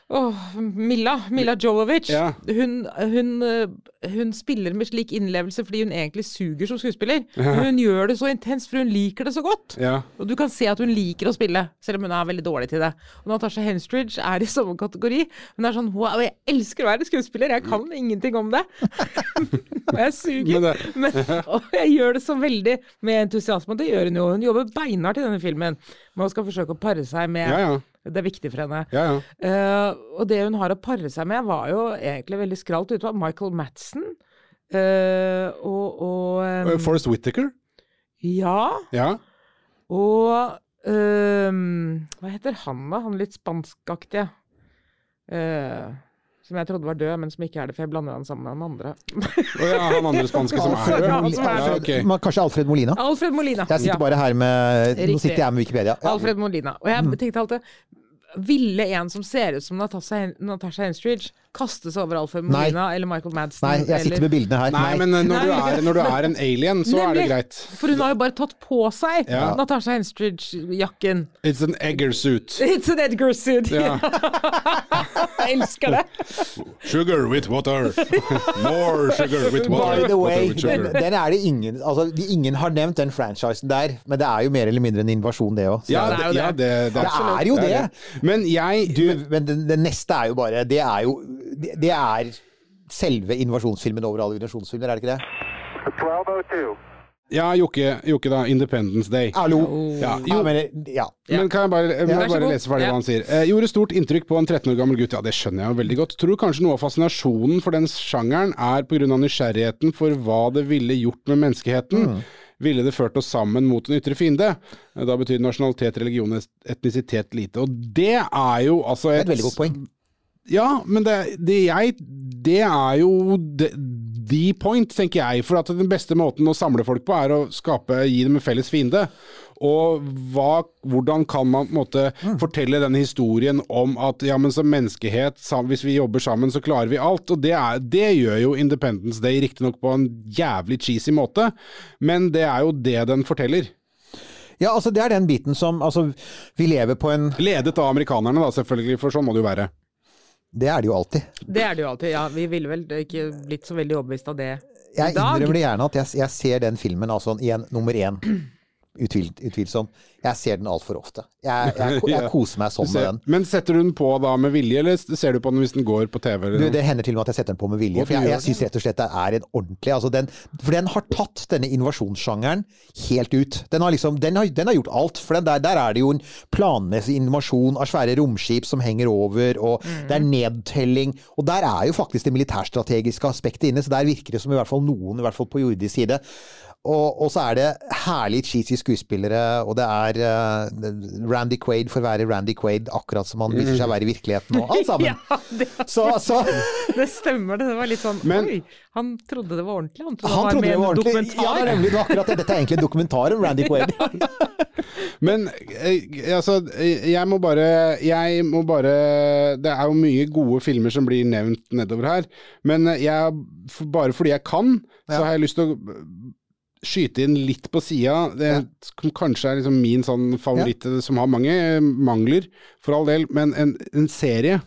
Åh, Milla. Milla Jolovic. Ja. Hun, hun, eh, hun spiller med slik innlevelse fordi hun egentlig suger som skuespiller. Men hun gjør det så intenst, for hun liker det så godt. ja. Og du kan se at hun liker å spille, selv om hun er veldig dårlig til det. Og Natasha Henstridge er i samme kategori. Hun er sånn wow, jeg elsker å være skuespiller, jeg kan ingenting om det. og jeg suger. Men Men, og jeg gjør det så veldig med entusiasme, og det gjør hun jo. Hun jobber beinhardt i denne filmen. Men hun skal forsøke å pare seg med Ja, ja. Det er viktig for henne. ja, ja. Uh, og det hun har å pare seg med, var jo egentlig veldig skralt utvalg. Michael Madsen. uh, og og um, Forest Forrest Whittaker. Ja. Ja. Og um, Hva heter han, da? Han litt spanskaktige. Uh, som jeg trodde var død, men som ikke er det, for jeg blander han sammen med han andre. oh, ja, han andre spanske som er død. Ja, Moli- som er- Ja, Alfred, ok. Kanskje Alfred Molina? Alfred Molina. Jeg sitter ja. bare her med Nå sitter jeg med Wikipedia. Ja. Alfred Molina. Og jeg tenkte alltid Ville en som ser ut som Natasha, Natasha Henstridge, kaste seg over Alfred Nei. Molina eller Michael Madsen? Nei, jeg sitter med bildene her. Nei, men uh, når du, er, når du er en alien, så er det greit. For hun har jo bare tatt på seg Ja. Natasha Henstridge-jakken. It's an egger suit. It's an Edgar suit. Ja. jeg elsker det. Sugar with water. More sugar with water. By the way, den, den er det ingen altså, Ingen har nevnt den franchisen der, men det er jo mer eller mindre en invasjon, det òg. Ja, det er jo det, ja, det, det, Det er jo det. Men jeg Men den, det neste er jo bare Det er jo Det, det er selve invasjonsfilmen over alle invasjonsfilmer, er det ikke det? 1202. Ja, Jokke, Jokke da. Independence Day. Hallo! Ja, Ja, jo, men, ja. Men kan jeg bare, jeg ja, bare lese ferdig Ja. hva han sier. Eh, gjorde stort inntrykk på en 13 år gammel gutt. Ja, det skjønner jeg jo veldig godt. Tror kanskje noe av fascinasjonen for den sjangeren er pga. nysgjerrigheten for hva det ville gjort med menneskeheten. Mm. Ville det ført oss sammen mot en ytre fiende? Eh, Da betyr nasjonalitet, religion etnisitet lite. Og det er jo altså Det er et veldig godt poeng. Ja, men det, det jeg Det er jo the, the point, tenker jeg. For at den beste måten å samle folk på, er å skape, gi dem en felles fiende. Og hva, hvordan kan man på mm. fortelle denne historien om at ja, men som menneskehet, hvis vi jobber sammen, så klarer vi alt. Og det, er, det gjør jo Independence Day, riktignok på en jævlig cheesy måte, men det er jo det den forteller. Ja, altså det er den biten som Altså, vi lever på en Ledet av amerikanerne, da, selvfølgelig, for sånn må det jo være. Det er det jo alltid. Det er det jo alltid. Ja, vi ville vel ikke blitt så veldig overbevist av det i dag. Jeg innrømmer det gjerne at jeg, jeg ser den filmen, altså igjen, nummer én. Utvil, utvilsomt. Jeg ser den altfor ofte. Jeg, jeg, jeg, koser meg sånn ser, med den. men setter du den på da med vilje, eller ser du på den hvis den går på TV? Eller Du, det hender til og med at jeg setter den på med vilje. For jeg, jeg syns rett og slett det er en ordentlig altså den, For den har tatt denne innovasjonssjangeren helt ut. Den har liksom, den har, den har gjort alt. For den der, der er det jo en planmessig innovasjon av svære romskip som henger over, og det er nedtelling. Og der er jo faktisk det militærstrategiske aspektet inne, så der virker det som i hvert fall noen, i hvert fall på jordisk side. Og, og så er det herlig cheesy skuespillere, og det er uh, Randy Quaid for å være Randy Quaid, akkurat som han viser seg å være i virkeligheten, og alt sammen. Ja, det, Så, så det stemmer. Det Det var litt sånn Men- Oi, han trodde det var ordentlig. Han trodde Han det trodde var det var en ordentlig. Ja, det er nemlig det akkurat det. Dette er egentlig en dokumentar om Randy Quaid. Men eh, altså, jeg må bare Jeg må bare Det er jo mye gode filmer som blir nevnt nedover her, men eh, jeg, bare fordi jeg kan, så har jeg lyst til å skyte inn litt på sida. Det som kanskje er liksom min sånn favoritt, ja. som har mange eh, mangler, for all del, men en, en serie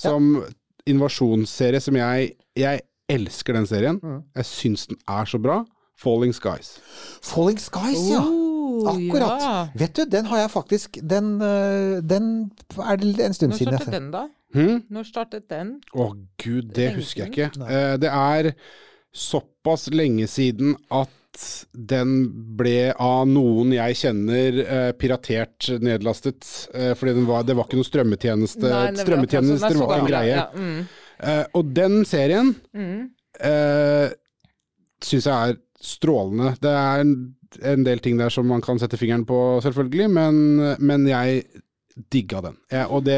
som invasjonsserie som jeg jeg elsker den serien. Mm. Jeg syns den er så bra. Falling Skies. Falling Skies, ja. Oh, Akkurat. ja. Vet du, den har jeg faktisk Den, øh, den er det en stund Når siden jeg startet den, da? Hmm? Når startet den? Å gud, det Lengden. husker jeg ikke. Eh, det er såpass lenge siden at den ble av noen jeg kjenner eh, piratert nedlastet. Eh, fordi den var, det var ikke noen strømmetjeneste. Nei, var- Strømmetjenester altså, var en greie. Ja, mm, Eh, og den serien mm. eh, syns jeg er strålende. Det er en, en del ting der som man kan sette fingeren på, selvfølgelig, men, men jeg digga den. Jeg, og det,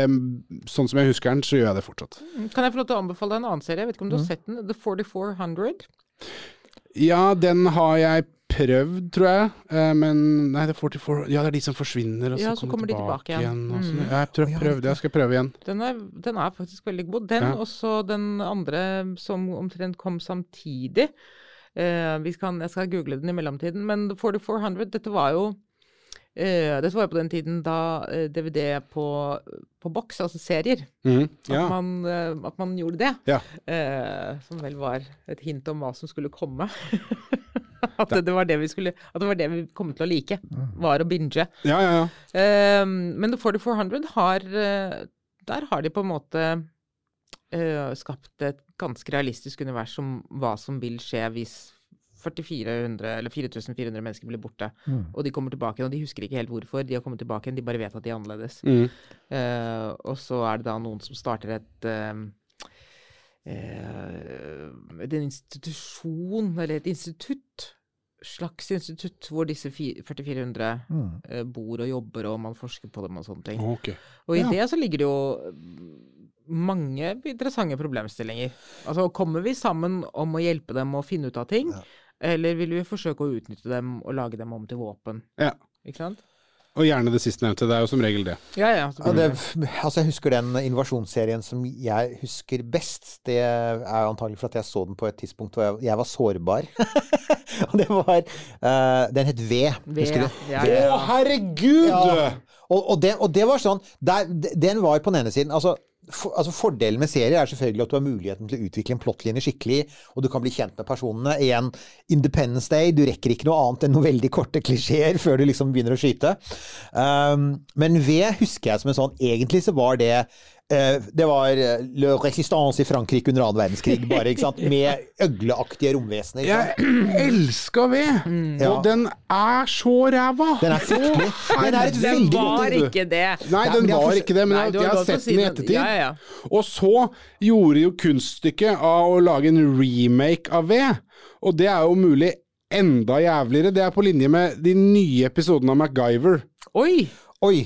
sånn som jeg husker den, så gjør jeg det fortsatt. Kan jeg få lov til å anbefale deg en annen serie? Jeg vet ikke om du Mm. har sett den? The 4400. Ja, den har jeg prøvd, tror jeg. Eh, men Nei, det er 44 Ja, det er de som forsvinner, og så, Ja, så kommer de tilbake igjen. og sånn. Mm. Ja, jeg tror jeg prøvde, jeg skal prøve igjen. Den er, den er faktisk veldig god. Den Ja. og så den andre som omtrent kom samtidig. Eh, vi kan, jeg skal google den i mellomtiden. Men 4400, dette var jo eh, dette var jo på den tiden da uh, DVD på, på boks, altså serier, Mhm, at, man, uh, at man gjorde det. Ja. Eh, som vel var et hint om hva som skulle komme. at det, det var det vi skulle At det var det vi kom til å like. Var å binge. ja, ja, ja. Eh, men The 4400 har eh, Der har de på en måte eh, skapt et ganske realistisk univers om hva som vil skje hvis 4400 eller 4400 mennesker blir borte, Mm. og de kommer tilbake igjen. Og de husker ikke helt hvorfor de har kommet tilbake igjen, de bare vet at de er annerledes. Mm. Uh, og så er det da noen som starter et eh, uh, En institusjon, eller et institutt, slags institutt, hvor disse 4400 Mm. uh, bor og jobber, og man forsker på dem og sånne ting. Okay. Og i Ja. det så ligger det jo mm, mange interessante problemstillinger. Altså, kommer vi sammen om å hjelpe dem å finne ut av ting, Ja. Eller vil vi forsøke å utnytte dem og lage dem om til våpen? Ja. Ikke sant? Og gjerne det sistnevnte. Det er jo som regel det. Ja, ja. Ja, det, altså jeg husker den invasjonsserien som jeg husker best. Det er antagelig for at jeg så den på et tidspunkt hvor jeg, jeg var sårbar. og det var uh, Den het V. V, Husker du? ja, Å, herregud! Ja. Og, og, det, og det var sånn der, Den var på den ene siden altså, for, altså Fordelen med serier er selvfølgelig at du har muligheten til å utvikle en plottlinje skikkelig, og du kan bli kjent med personene. Igjen, Independence Day, du rekker ikke noe annet enn noen veldig korte klisjeer før du liksom begynner å skyte. Um, men V husker jeg som en sånn Egentlig så var det det var eh, Le Resistance i Frankrike under annen verdenskrig, bare, ikke sant? med øgleaktige romvesener. Jeg elsker ved, Ja. og den er så ræva! Den er fryktelig. Den er et Den veldig godt var ikke det. Nei, den var ikke det, men Nei, jeg, har jeg har sett si den i ettertid. Ja, ja, ja. Og så gjorde jo kunststykket av å lage en remake av V, og det er jo mulig enda jævligere. Det er på linje med de nye episodene av MacGyver. Oi! Oi!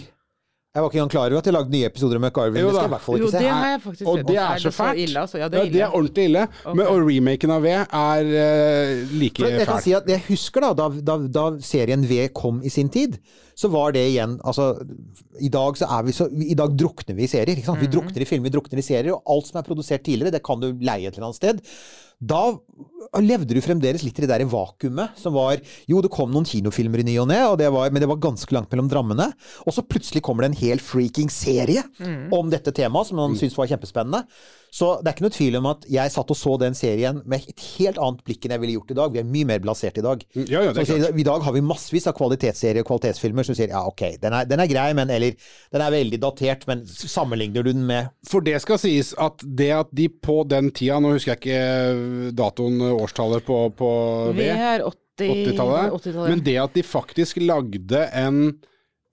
Jeg var ikke engang klar over at jeg lagde nye episoder med MacGyver. Jo Det skal jeg i hvert fall Jo, ikke se. det har jeg faktisk Og sett. det er så fælt. ille, altså? Ja, det er Ja, det er ille. ordentlig ille. Men, og remaken av V er uh, like fæl. jeg kan si at jeg husker da, da, da, da serien V kom i sin tid, så var det igjen Altså, i dag så er vi så I dag drukner vi i serier. ikke sant? Vi drukner i filmer, vi drukner i serier, og alt som er produsert tidligere, det kan du leie et eller annet sted. Da levde du fremdeles litt i det der vakuumet som var Jo, det kom noen kinofilmer i ny og ne, og det var, men det var ganske langt mellom drammene. Og så plutselig kommer det en hel freaking serie om dette temaet, som man syns var kjempespennende. Så det er ikke noe tvil om at jeg satt og så den serien med et helt annet blikk enn jeg ville gjort i dag. Vi er mye mer blasert i dag. Ja, ja, det er Så klart. I dag har vi massevis av kvalitetsserier og kvalitetsfilmer som sier ja, ok, den er, den er grei, men eller den er veldig datert, men sammenligner du den med For det skal sies at det at de på den tida, nå husker jeg ikke datoen, årstallet på, på V, Vi er 80 80-tallet, 80-tallet. men det at de faktisk lagde en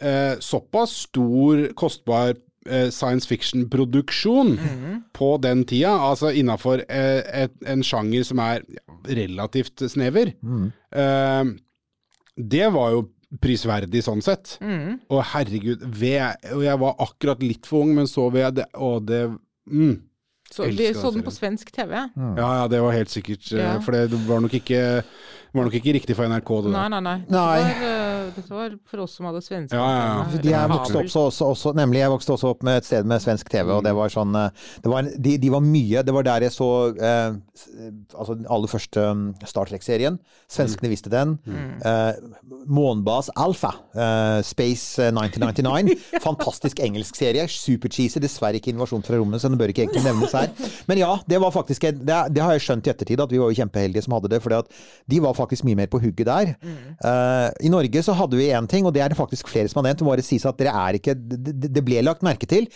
eh, såpass stor, kostbar eh, science fiction-produksjon Mhm. på den tida, altså innafor eh, en sjanger som er relativt snever, eh, det var jo prisverdig sånn sett. Mm. Og herregud, ved, og jeg var akkurat litt for ung, men så ved det, og det mm. Så de så den på svensk TV. Ja, ja, det var helt sikkert. eh, Ja. For det var nok ikke Var nok ikke riktig for NRK, det Nei, nei, nei, nei. Det Var, eh, dette var for oss som hadde svenske. Ja, ja, ja. De eller er vokst opp så også, også Nemlig, jeg vokste også opp med et sted med svensk TV, og det var sånn eh, det var de, de var mye Det var der jeg så eh, altså den aller første um, Star Trek-serien. Svenskene visste den. Eh, Månbas Alpha, eh, Space eh, 1999. Fantastisk engelsk serie. Supercheesy. Dessverre ikke invasjon fra rommet, så den bør ikke egentlig nevnes her. Men ja, det var faktisk en- det, det har jeg skjønt i ettertid, at vi var jo kjempeheldige som hadde det. For de var faktisk mye mer på hugget der. Eh, I Norge så hadde vi én ting, og det er det faktisk flere som har nevnt. Det må bare sies at dere er ikke Det, ble lagt merke til.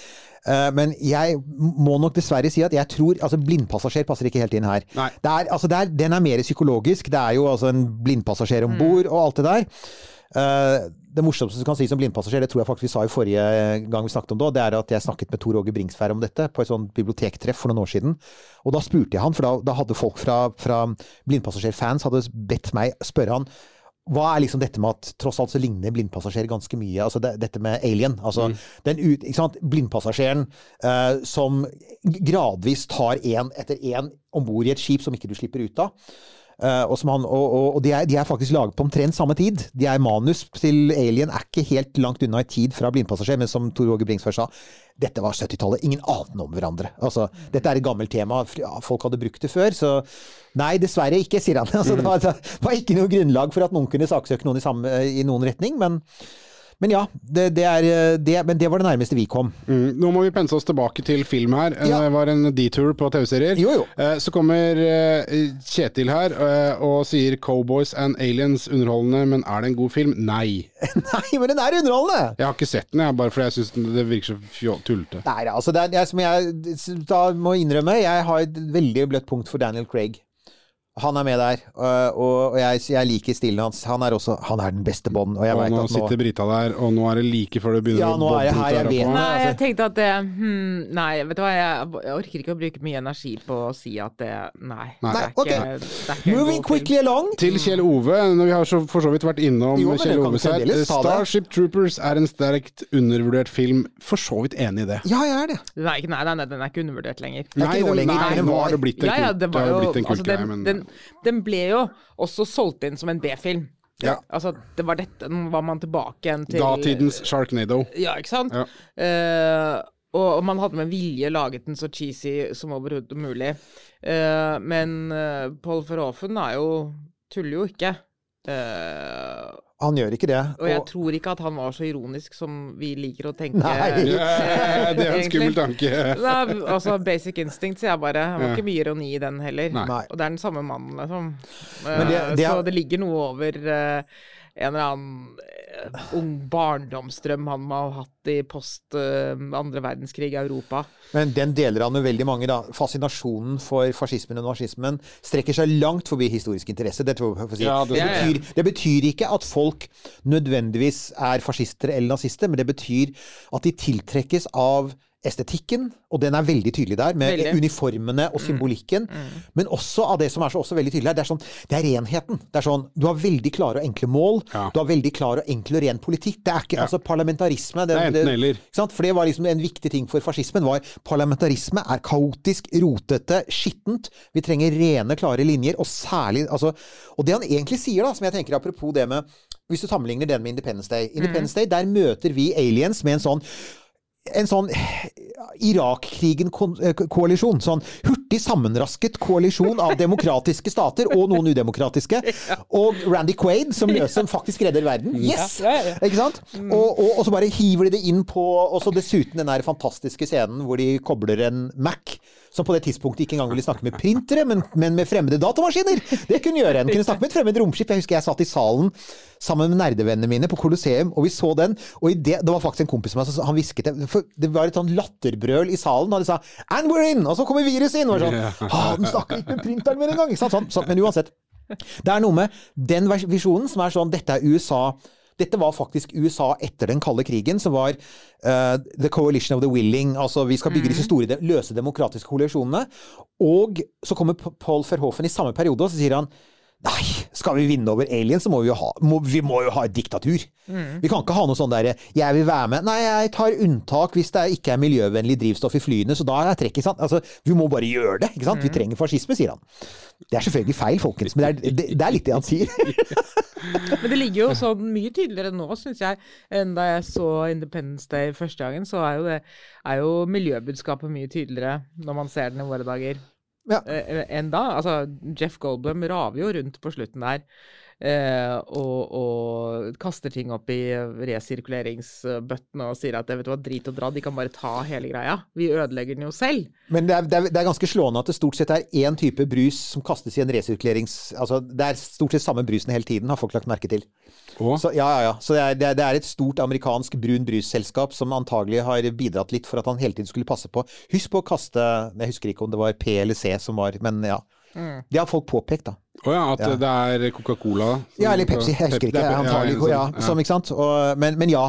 Eh, men jeg må nok dessverre si at jeg tror altså Blindpassasjer passer ikke helt inn her. Det er, altså det er, den er mer psykologisk. Det er jo altså en blindpassasjer om bord og alt det der. Eh, det morsomste du kan si som blindpassasjer, det tror jeg faktisk vi sa i forrige gang vi snakket om det, det er at jeg snakket med Tor Åge Bringsvær om dette på et sånt bibliotektreff for noen år siden. Og da spurte jeg han, for da, da hadde folk fra, fra blindpassasjerfans hadde bedt meg spørre han hva er liksom dette med at tross alt så ligner blindpassasjer ganske mye? Altså det, dette med alien. Altså den ut, ikke sant? Blindpassasjeren uh, som gradvis tar én etter én om bord i et skip som ikke du slipper ut av. Eh, og som han, og, og, de, er, de er faktisk laget på omtrent samme tid. De er Manus til Alien er ikke helt langt unna i tid fra blindpassasjer, men som Tor Åge Bringsvær sa, dette var 70-tallet. Ingen ante om hverandre. Altså, dette er et gammelt tema. Folk hadde brukt det før, så Nei, dessverre ikke, sier han. Altså, det, var, det var ikke noe grunnlag for at noen kunne saksøke noen i, samme, i noen retning, men men ja, det, det er, det, men det var det nærmeste vi kom. Mm, nå må vi pense oss tilbake til film her. Ja. Det var en detour på TV-serier. Jo, jo. Eh, Så kommer eh, Kjetil her eh, og sier 'Cowboys and Aliens' underholdende, men er det en god film? Nei. Nei, men den er underholdende! Jeg har ikke sett den, jeg, bare fordi jeg syns det virker så tullete. Nei, altså det er, jeg, som jeg da må innrømme, jeg har et veldig bløtt punkt for Daniel Craig. Han er med der, og, og jeg, jeg liker stilen hans. Han er også Han er den beste Bond, og jeg Og nå at nå sitter Brita der, og nå er det like før det begynner Ja, å nå er jeg her, jeg vet Nei, jeg altså- tenkte at det hmm, Nei, vet du hva, jeg, jeg orker ikke å bruke mye energi på å si at det Nei. Nei, det er ikke, det er ikke Moving quickly along. Til Kjell Ove, når vi har så, for så vidt vært innom Jo, Kjell Ove Oves her. det. Starship Troopers er en sterkt undervurdert film. For så vidt enig i det. Ja, jeg er det. Nei, nei, nei, nei, den er ikke undervurdert lenger. er ikke nå den- lenger, nei, den nå var- har det blitt en, Ja, ja, kult, det det var har jo jo blitt en altså, kultgreie, den, men den, den ble jo også solgt inn som en B-film. Ja. Altså, det var dette Nå var man tilbake igjen til datidens Sharknado. Ja, ikke sant? Ja. Uh, og, og man hadde med vilje laget den så cheesy som overhodet mulig. Uh, men uh, Paul Verhoeven er jo Tuller jo ikke. Eh, Han gjør ikke det. og jeg Og- tror ikke at han var så ironisk som vi liker å tenke. Nei. Ja, det er en skummel tanke. Nei, altså Basic Instinct, sier jeg bare. Det var ikke mye ironi i den heller. Nei. Og det er den samme mannen, liksom. Men det- Eh, det er- Så det ligger noe over eh, en eller annen eh, ung barndomsdrøm han må ha hatt i post uh, andre verdenskrig i Europa. Men den deler han jo veldig mange. da. Fascinasjonen for fascismen og nazismen strekker seg langt forbi historisk interesse. Det, tror jeg, si. Ja, det- det, betyr, det betyr ikke at folk nødvendigvis er fascister eller nazister, men det betyr at de tiltrekkes av estetikken, og den er veldig tydelig der, med Veldig. Mm. uniformene og symbolikken. Men også av det som er så også veldig tydelig her, det er sånn, det er renheten. Det er sånn, Du har veldig klare og enkle mål. Ja. Du har veldig klar og enkel og ren politikk. Det er ikke altså parlamentarisme. Det er enten eller. ikke sant? For det var liksom en viktig ting for fascismen var parlamentarisme er kaotisk, rotete, skittent. Vi trenger rene, klare linjer, og særlig altså, Og det han egentlig sier, da, som jeg tenker apropos det med Hvis du sammenligner den med Independence Day. Independence Day, der møter vi aliens med en sånn en sånn Irak-krigen-koalisjon. Sånn hurtig sammenrasket koalisjon av demokratiske stater og noen udemokratiske. Og Randy Quaid som løser faktisk redder verden. Yes! Ikke sant? Og, og, og så bare hiver de det inn på Og så dessuten den der fantastiske scenen hvor de kobler en Mac. Som på det tidspunktet ikke engang ville snakke med printere, men, men med fremmede datamaskiner! Det kunne gjøre en. Kunne snakke med et fremmed romskip. Jeg husker jeg satt i salen sammen med nerdevennene mine på Colosseum, og vi så den. Og i det, det var faktisk en kompis av meg som han hvisket det. For det var et sånn latterbrøl i salen, og de sa 'And we're in!' Og så kommer viruset inn! Og sånn, ah, den snakker ikke med printeren min engang! Ikke sant? Sånn, sånn, men uansett. Det er noe med den visjonen som er sånn Dette er USA. Dette var faktisk USA etter den kalde krigen, som var uh, the coalition of the willing. Altså vi skal bygge disse store, løse demokratiske koalisjonene. Og så kommer Paul Verhoeven i samme periode, og så sier han Nei, skal vi vinne over aliens, så må vi jo ha, må, vi må jo ha et diktatur. Vi kan ikke ha noe sånn derre 'jeg vil være med'. Nei, jeg tar unntak hvis det ikke er miljøvennlig drivstoff i flyene, så da er jeg trekk, ikke sant. Altså, vi må bare gjøre det, ikke sant. Vi trenger fascisme, sier han. Det er selvfølgelig feil, folkens, men det er, det, det er litt det han sier. Men det ligger jo sånn mye tydeligere nå, syns jeg, enn da jeg så Independence Day første gangen. Så er jo, det, er jo miljøbudskapet mye tydeligere når man ser den i våre dager Ja. eh, enn da. Altså, Jeff Goldblum raver jo rundt på slutten der. Eh, og, og kaster ting opp i resirkuleringsbøttene og sier at vet du hva, drit og dra, de kan bare ta hele greia. Vi ødelegger den jo selv. Men det er, det, er, det er ganske slående at det stort sett er én type brus som kastes i en resirkulerings... Altså, det er stort sett samme brusen hele tiden, har folk lagt merke til. Og Så, ja, ja, ja. Så det er, det er- det er et stort amerikansk brun brusselskap som antagelig har bidratt litt for at han hele tiden skulle passe på. Husk på å kaste Jeg husker ikke om det var P eller C som var Men ja. Det har folk påpekt, da. Å ja, at Ja. det er Coca-Cola Ja, eller Pepsi. Jeg husker ikke. Antagelig. ja, Ja, ja. som, ikke sant? Og, men, men ja,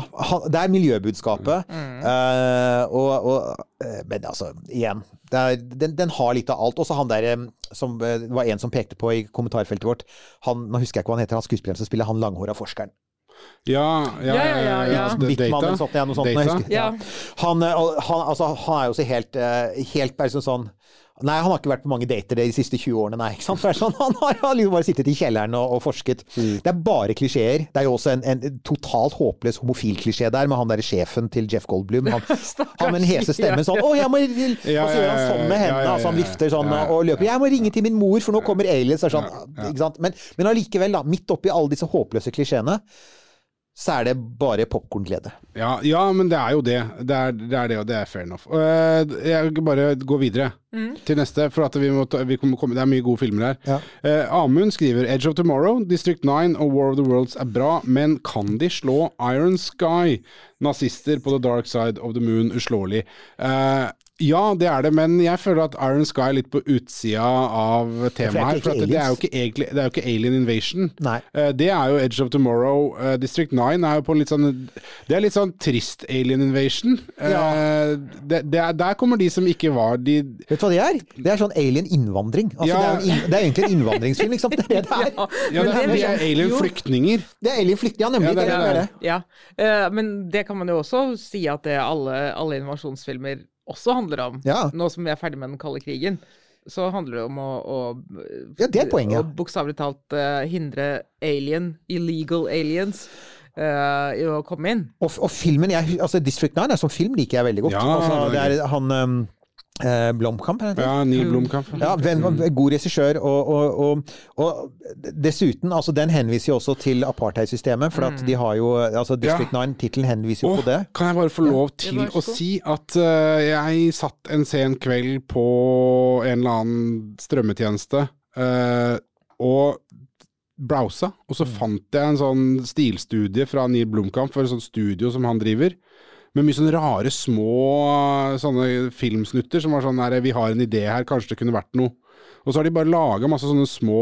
det er miljøbudskapet. Eh, og, og, eh, men altså, igjen. Det er, den, den har litt av alt. Også han der som eh, det var en som pekte på i kommentarfeltet vårt. Han, nå husker jeg ikke hva han heter, han skuespilleren som spiller han langhåra forskeren. Ja, ja, Ja, ja, ja, ja. Wittmann sånt, ja, noe sånt. Han, han, altså, han er jo så helt, helt bare sånn sånn Nei, han har ikke vært på mange dater de siste 20 årene, nei. ikke sant? Det er sånn, han har liksom bare sittet i kjelleren og, og forsket. Mm. Det er bare klisjeer. Det er jo også en, en totalt håpløs homofil-klisjé der, med han derre sjefen til Jeff Goldblum. Han, han med den hese stemmen sånn Å, jeg må Og så gjør han sånn med hendene, altså han vifter sånn og løper. 'Jeg må ringe til min mor, for nå kommer aliens'. Sånn, men allikevel, da, midt oppi alle disse håpløse klisjeene, så er det bare popkornglede. Ja, ja, men det er jo det. Det er det, er det og det er fair enough. Eh, jeg vil bare gå videre til neste, for at vi må ta, vi komme, det er mye gode filmer her. Ja. Eh, Amund skriver Edge of Tomorrow, District 9 og War of the Worlds er bra, men kan de slå Iron Sky? Nazister på the dark side of the moon uslåelig. Eh, ja, det er det, men jeg føler at Iron Sky er litt på utsida av temaet her. For at det, er jo ikke egentlig, det er jo ikke alien invasion. Nei. Eh, Det er jo Edge of Tomorrow. Eh, District 9 er jo på en litt sånn Det er litt sånn trist alien invasion. Ja. det, det er, der kommer de som ikke var de Vet du hva det er? Det er sånn alien innvandring. Altså, Ja. det, er det er egentlig en innvandringsfilm, liksom. Det er det det er. Ja, det er, Men de er alien flyktninger. Det er alien flyktninger, ja, nemlig. Ja, det det, er er det. det. Ja, eh, men det kan man jo også si at det alle, alle invasjonsfilmer også handler om. Ja. Nå som vi er ferdig med den kalde krigen, så handler det om å, å Ja, det er poenget. Å bokstavelig talt uh, hindre alien, illegal aliens, Uh, i å komme inn. Og, og filmen jeg, altså District 9 er som film liker jeg veldig godt. Ja, altså, det er han um, eh, Blomkamp? Ja, Neil Blomkamp. Ja, ven, god regissør, og, og, og, og dessuten, altså den henviser jo også til apartheidsystemet, for at de har jo, altså District 9, tittelen henviser jo oh, på det. kan jeg bare få lov til ja, å si at uh, jeg satt en sen kveld på en eller annen strømmetjeneste uh, og browsa, og Mm. så fant jeg en sånn stilstudie fra Neil Blomkamp for et sånt studio som han driver. Med mye sånne rare små sånne filmsnutter som var sånn her vi har en idé her, kanskje det kunne vært noe. Og så har de bare laga masse sånne små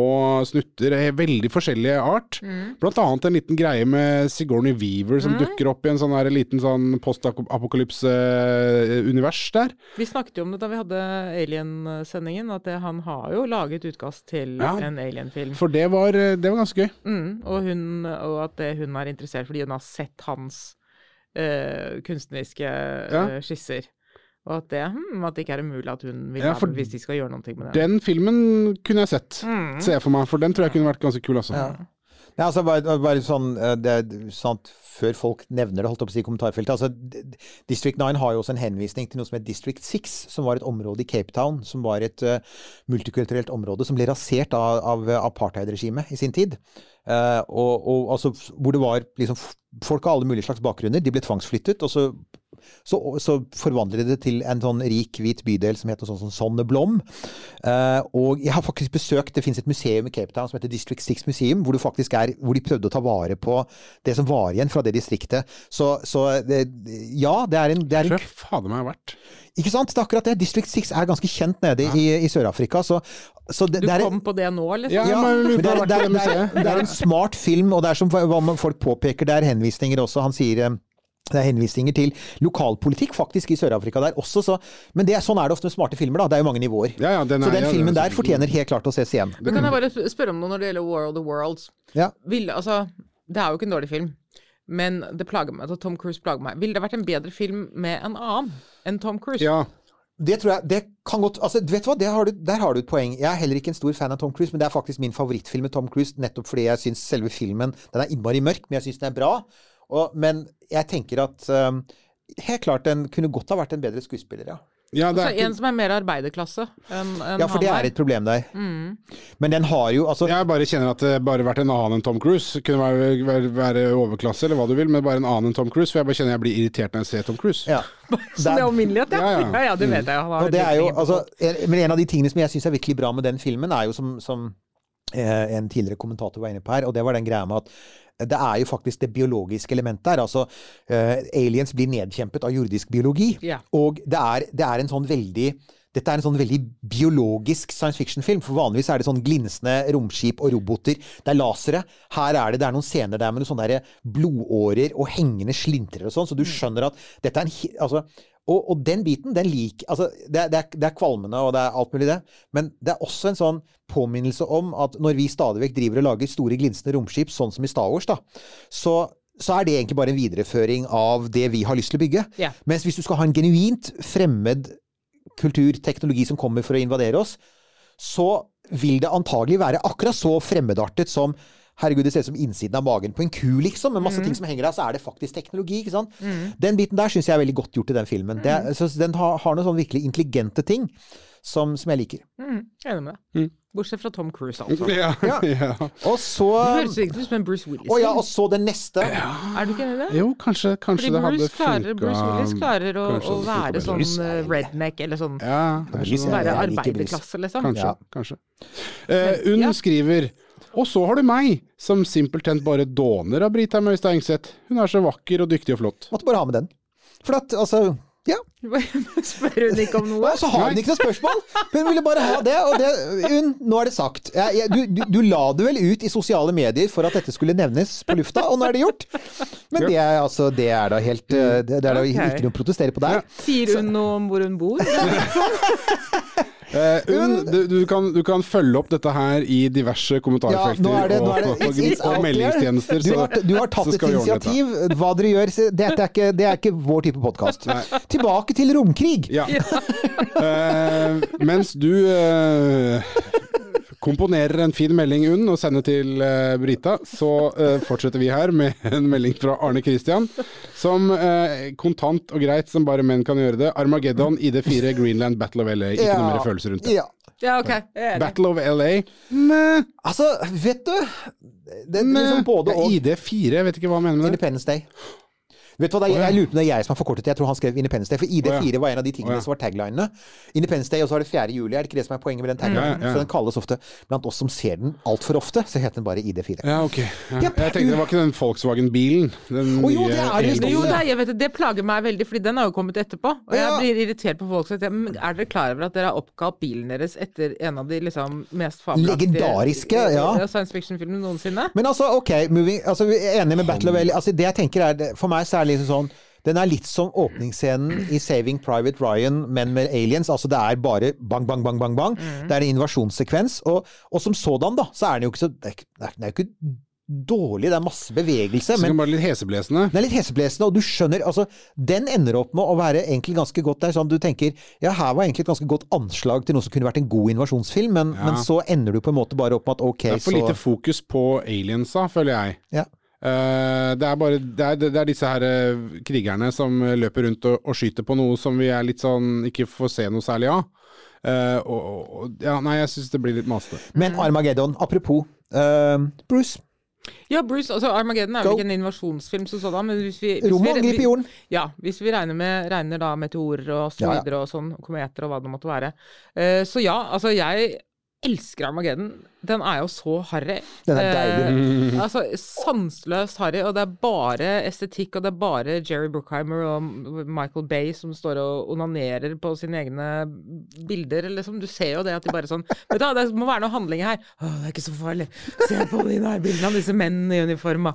snutter, eh, veldig forskjellige art. Blant annet en liten greie med Sigourney Weaver som dukker opp i en sånn her liten sånn postapokalypse-univers der. Vi snakket jo om det da vi hadde Alien-sendingen, at det, han har jo laget utkast til Ja. en Alien-film. For det var, eh, det var ganske gøy. Mm, og, hun, og at det, hun er interessert fordi hun har sett hans eh, kunstneriske eh, skisser. Og at det, hmm, at det ikke er umulig at hun vil Ja, for hvis de skal gjøre noe med det. Den filmen kunne jeg sett, Mm. ser jeg for meg. For den tror jeg kunne vært ganske kul, også. Ja. Nei, altså bare, bare sånn, eh, det er sant, Før folk nevner det, holdt jeg på å si i kommentarfeltet altså, District 9 har jo også en henvisning til noe som het District 6, som var et område i Cape Town, som var et uh, multikulturelt område som ble rasert av, av apartheidregimet i sin tid. Uh, og, og altså, hvor det var liksom folk av alle mulige slags bakgrunner. De ble tvangsflyttet, og så så, så forvandler de det til en sånn rik, hvit bydel som heter sånn som Sonne Blom. Eh, og jeg har faktisk besøkt Det finnes et museum i Cape Town som heter District 6 Museum, hvor, er, hvor de prøvde å ta vare på det som var igjen fra det distriktet. Så, så det, ja, det er en, det er Tror en fader meg vært. Ikke sant? Det er akkurat det. District 6 er ganske kjent nede i, i Sør-Afrika. Så, så det, Du det er kom på det nå, liksom? Ja, ja, men det er, det, er, det, er, det er en smart film, og det er som folk påpeker, det er henvisninger også. Han sier eh, Det er henvisninger til lokalpolitikk faktisk i Sør-Afrika der også, så Men det, er- sånn er det ofte med smarte filmer, da. Det er jo mange nivåer. Ja, ja, den så er- den ja, filmen er der fortjener helt klart å ses igjen. Men kan jeg bare spørre om noe når det gjelder War of the Worlds? Ja. Ville, altså, det er jo ikke en dårlig film, men det plager meg. så Tom Cruise plager meg. Ville det vært en bedre film med en annen enn Tom Cruise? Ja. Det tror jeg det kan godt altså, vet du hva, det har du, Der har du et poeng. Jeg er heller ikke en stor fan av Tom Cruise, men det er faktisk min favorittfilm med Tom Cruise, nettopp fordi jeg syns selve filmen Den er innmari mørk, men jeg syns den er bra. Og, men jeg tenker at um, Helt klart den kunne godt ha vært en bedre skuespiller, ja. ja, det Altså, ikke... en som er mer arbeiderklasse enn enn Ja, for det er et problem der. Men den har jo altså jeg bare kjenner at det bare vært en annen enn Tom Cruise. Kunne være, være, være overklasse eller hva du vil, men bare en annen enn Tom Cruise. For jeg bare kjenner jeg blir irritert når jeg ser Tom Cruise. ja. Så det er alminnelighet, ja. Ja, Ja, ja. ja, det vet jeg. Han har Og det er jo, altså, men en av de tingene som jeg syns er virkelig bra med den filmen, er jo som, som eh, en tidligere kommentator var inne på her, og det var den greia med at det er jo faktisk det biologiske elementet her. Altså, eh, aliens blir nedkjempet av jordisk biologi. Ja. Og det er, det er en sånn veldig dette er en sånn veldig biologisk science fiction-film. For vanligvis er det sånn glinsende romskip og roboter. Det er lasere. Her er det, det er noen scener der med noen sånne blodårer og hengende slintrer og sånn, så du skjønner at dette er en altså, og, og den biten, den lik altså, det, det, er, det er kvalmende, og det er alt mulig det, men det er også en sånn påminnelse om at når vi stadig vekk driver og lager store glinsende romskip, sånn som i Star Wars, da, så, så er det egentlig bare en videreføring av det vi har lyst til å bygge. Yeah. Mens hvis du skal ha en genuint fremmed kultur, teknologi som kommer for å invadere oss, så vil det antagelig være akkurat så fremmedartet som Herregud, det ser ut som innsiden av magen på en ku, liksom, med masse ting som henger der. Så er det faktisk teknologi, ikke sant. Den biten der syns jeg er veldig godt gjort i den filmen. Det så den har, har noen sånne virkelig intelligente ting som, som jeg liker. Mm, enig med deg. Bortsett fra Tom Cruise, altså. Ja, ja. Og så Du høres ikke ut som en Bruce Willis. Å ja, og så den neste. Er du ikke enig i det? Jo, kanskje, kanskje Fordi det hadde Bruce, klarer, funka Bruce Willis klarer å, å være sånn eh, redneck, eller sånn Ja, Bruce Være arbeiderklasse, liksom. kanskje. Ja. kanskje. Eh, Unn ja. skriver Og så har du meg, som simpelthen bare dåner av Brita Møystad Engseth. Hun er så vakker og dyktig og flott. Måtte bare ha med den. For at, altså Ja. Spør hun ikke om noe? Og så har hun ikke noe spørsmål! Hun ville bare ha det, og det hun, Nå er det sagt. Jeg, jeg, du, du, du la det vel ut i sosiale medier for at dette skulle nevnes på lufta, og nå er det gjort. Men det er, altså, det er da helt eh, Det, det er da okay. ikke noe å protestere på der. Sier hun noe om hvor hun bor? Eh, Unn, du, du, kan, du kan følge opp dette her i diverse kommentarfelter er det, er og, og, og, there. meldingstjenester. Du har, du har tatt et initiativ. Hva dere gjør, dette er ikke, det er ikke vår type podkast. Tilbake til romkrig. Ja. uh, mens du eh, komponerer en fin melding, Unn, og sender til uh, Brita, så uh, fortsetter vi her med en melding fra Arne Christian. Som uh, kontant og greit som bare menn kan gjøre det. Armageddon, ID4, Greenland, Battle of LA. Ikke noe mer følelser rundt det. Ja. Ja, ok. Jeg enig. Battle of LA Meh. Altså, vet du Det er liksom både og. ID4, jeg vet ikke hva han mener med det. Independence Day. Vet du hva, det er, jeg lurer på om det er jeg som har forkortet det. Jeg tror han skrev Independence Day. For ID4 var en av de tingene som var taglinene. Independence Day, og så var det 4. juli. Er det ikke det som er poenget med den taglinen? Ja, ja. Så den kalles ofte Blant oss som ser den altfor ofte, så heter den bare ID4. Ja, ok. Jeg tenkte det var ikke den Volkswagen-bilen. Den Å, jo, det er det. Jo, nei, jeg vet det, det plager meg veldig, fordi den har jo kommet etterpå. Og jeg Ja. blir irritert på folk som sier "Men Er dere klar over at dere har oppkalt bilen deres etter en av de liksom mest fabelaktige Legendariske, ja. science fiction-filmene noensinne? Men altså, ok, moving, altså, vi er enig med Battle of Ellie. Altså, det jeg tenker er, For meg så er det liksom sånn den er litt som åpningsscenen i Saving Private Ryan, men med aliens. Altså det er bare bang, bang, bang, bang. bang. Mm. Det er en invasjonssekvens. Og, og som sådan, da, så er den jo ikke så Det er, jo ikke dårlig, det er masse bevegelse. Så Men er bare litt heseblesende. den er litt heseblesende, og du skjønner altså, Den ender opp med å være egentlig ganske godt der. Sånn du tenker ja, her var egentlig et ganske godt anslag til noe som kunne vært en god invasjonsfilm, men, Ja. men så ender du på en måte bare opp med at ok, Det er for så lite fokus på aliensa, føler jeg. ja. Eh, det er bare det er, det er disse her eh, krigerne som eh, løper rundt og, og skyter på noe som vi er litt sånn ikke får se noe særlig av. Eh, og, og, ja, nei, jeg syns det blir litt masete. Men Armageddon, apropos uh, Bruce. Ja, Bruce, altså Armageddon er Go. vel ikke en invasjonsfilm som sådan, men hvis vi, hvis vi, angriper jorden. Ja, hvis vi regner, med, regner da meteorer og så Ja, ja. og sånn, kometer og hva det måtte være. Uh, så ja, altså jeg elsker Armageddon Den er jo så harry. Den er deilig. Eh, altså, sanseløst harry, og det er bare estetikk, og det er bare Jerry Bruckheimer og Michael Bay som står og onanerer på sine egne bilder. Liksom. Du ser jo det at de bare sånn Vet du det må være noe handling her. Å, det er ikke så farlig. Se på de nærbildene av disse mennene i uniform.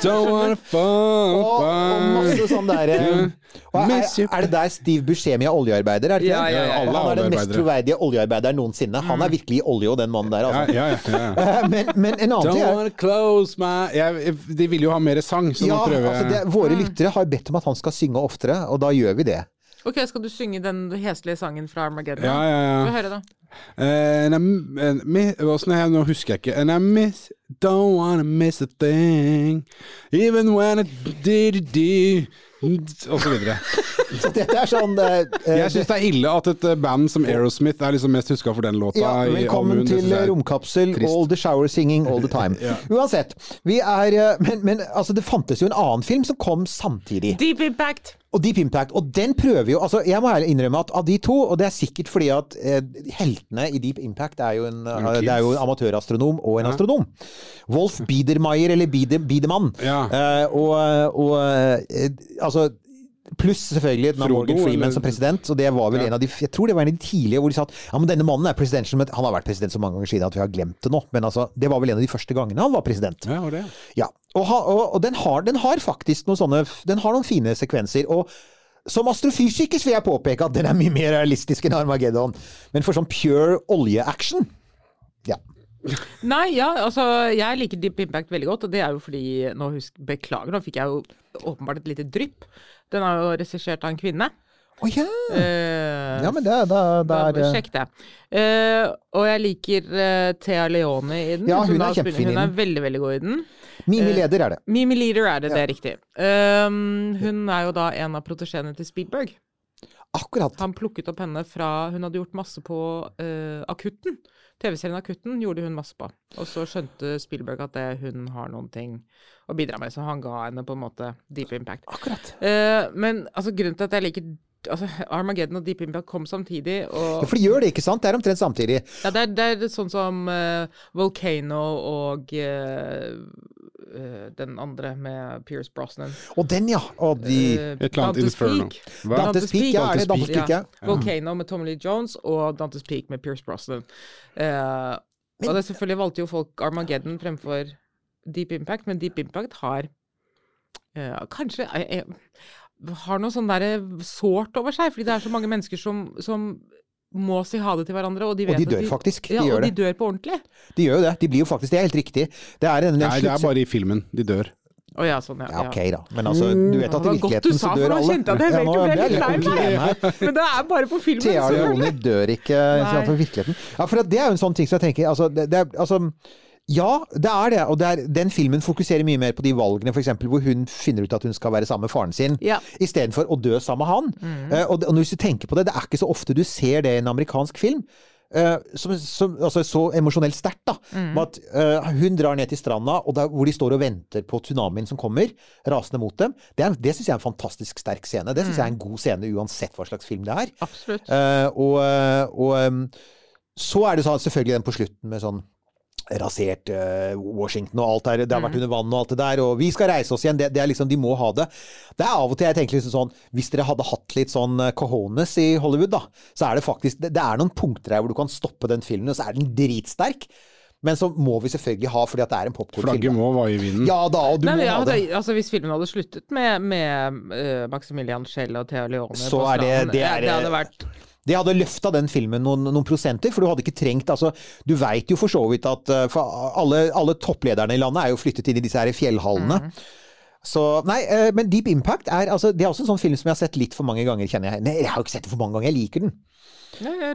Don't wanna fall Og, og masse sånn der eh, er, er det der Steve Buscemi er oljearbeider? Er det ikke Ja, det? ja, ja, ja. Han er den mest troverdige oljearbeideren noensinne. Han er virkelig i olje, og den mannen der, altså. Ja, ja, ja. Eh, Men, men en annen Don't ting er close my jeg, De vil jo ha mer sang, så ja, nå prøver jeg altså det, Våre lyttere har bedt om at han skal synge oftere, og da gjør vi det. Ok, skal du synge den heslige sangen fra Armageddon? Ja, ja, ja. Få høre, da. Eh, er det? Nå husker jeg ikke. And I miss Don't wanna miss a thing Even when I did it Og så videre. Så dette er sånn eh, Jeg syns det er ille at et eh, band som Aerosmith er liksom mest huska for den låta. ja, velkommen. Til Romkapsel. trist. All the shower singing all the time. Uansett. Vi er Men, men altså, det fantes jo en annen film som kom samtidig. Deep Impact! Og Deep Impact. Og den prøver jo altså Jeg må innrømme at av de to, og det er sikkert fordi at eh, heltene i Deep Impact er jo en, eh, det er jo en amatørastronom og en astronom. Wolf Biedermeier, eller Biede, Biedemann. Ja. Eh, og og eh, altså Pluss selvfølgelig Frodo, Morgan Freeman eller- som president. Og det var vel Ja. en av de Jeg tror det var en av de tidlige hvor de sa at ja, men denne mannen er president som Han har vært president så mange ganger siden at vi har glemt det nå. Men altså, det var vel en av de første gangene han var president. Ja, var det. Ja, og, ha, og, og den, har, den har faktisk noen sånne Den har noen fine sekvenser. Og som astrofysiker vil jeg påpeke at den er mye mer realistisk enn Armageddon. Men for sånn pure oljeaction Ja. Nei, ja, altså jeg liker Deep Impact veldig godt, og det er jo fordi nå husk, Beklager, nå fikk jeg jo åpenbart et lite drypp. Den er jo regissert av en kvinne. Å ja! Uh, Ja, men det, det, det er Sjekk det. Uh, og jeg liker uh, Thea Leone i den. Ja, hun, hun er kjempefin i den. Hun er veldig, veldig god i den. Mimi Leder er det. Mimi Leader er det, det er riktig. Um, hun er jo da en av protesjeene til Spielberg. Akkurat. Han plukket opp henne fra Hun hadde gjort masse på Akutten. TV-serien Akutten gjorde hun masse på. Og så skjønte Spielberg at det, hun har noen ting å bidra med, så han ga henne på en måte deep impact. Akkurat. Uh, men altså, grunnen til at jeg liker altså, Armageddon og Deep Impact kom samtidig. Ja, for de gjør det, ikke sant? Det er omtrent samtidig. ja, det, er, det er sånn som uh, Volcano og eh, den andre med Pierce Brosnan. Og den, ja. Og de uh, Et eller annet Dante's Inferno. Peak. Hva? Dante's Peak, ja. Dante's Peak, ja? Volcano med Tommy Lee Jones og Dante's Peak med Pierce Brosnan. Eh, og det selvfølgelig valgte jo folk Armageddon fremfor Deep Impact, men Deep Impact har uh, kanskje eh, eh, har noe sånn derre sårt over seg, fordi det er så mange mennesker som, som må si ha det til hverandre, og de vet Og de at dør faktisk. De Ja, gjør og det. de dør på ordentlig. De gjør jo det. De blir jo faktisk Det er helt riktig. Det er en, en Nei, det er bare i filmen. De dør. Å ja, sånn, ja. Ja, ok da. Men altså, du vet at i virkeligheten så dør alle. Det var godt du sa, for nå kjente jeg at jeg ble litt lei meg. Men det er bare på filmen, Thea. Leone dør ikke i virkeligheten. Ja, for det er jo en sånn ting som jeg tenker altså, det, det er, altså, Ja, det er det. Og det er, den filmen fokuserer mye mer på de valgene for eksempel, hvor hun finner ut at hun skal være sammen med faren sin, Ja. istedenfor å dø sammen med han. Mm. Uh, og, og hvis du tenker på det, det er ikke så ofte du ser det i en amerikansk film. Uh, som, som, altså så emosjonelt sterkt, da. Mm. Med at uh, hun drar ned til stranda, og der, hvor de står og venter på tsunamien som kommer, rasende mot dem. Det, er- det syns jeg er en fantastisk sterk scene. Det syns jeg er en god scene uansett hva slags film det er. Absolutt. Og og um, så er det sånn, selvfølgelig den på slutten med sånn rasert eh, Washington og alt der. Det har vært under vann og alt det der. Og vi skal reise oss igjen. Det, det er liksom, De må ha det. Det er av og til jeg tenker liksom sånn Hvis dere hadde hatt litt sånn eh, cojones i Hollywood, da, så er det faktisk Det, det er noen punkter her hvor du kan stoppe den filmen, og så er den dritsterk. Men så må vi selvfølgelig ha, fordi at det er en Flagget må vaie i vinden. Ja da, og du Nei, må ja, ha det. altså, hvis filmen hadde sluttet med, med uh, Maximilian Schell og Thea Leone Så på er det- det er- det hadde vært Det hadde løfta den filmen noen, noen prosenter, for du hadde ikke trengt altså, Du veit jo for så vidt at eh, for alle, alle topplederne i landet er jo flyttet inn i disse her fjellhallene. Så, nei, eh, men Deep Impact er, altså, det er også en sånn film som jeg har sett litt for mange ganger, kjenner jeg. Nei, jeg har jo ikke sett det for mange ganger, jeg liker den.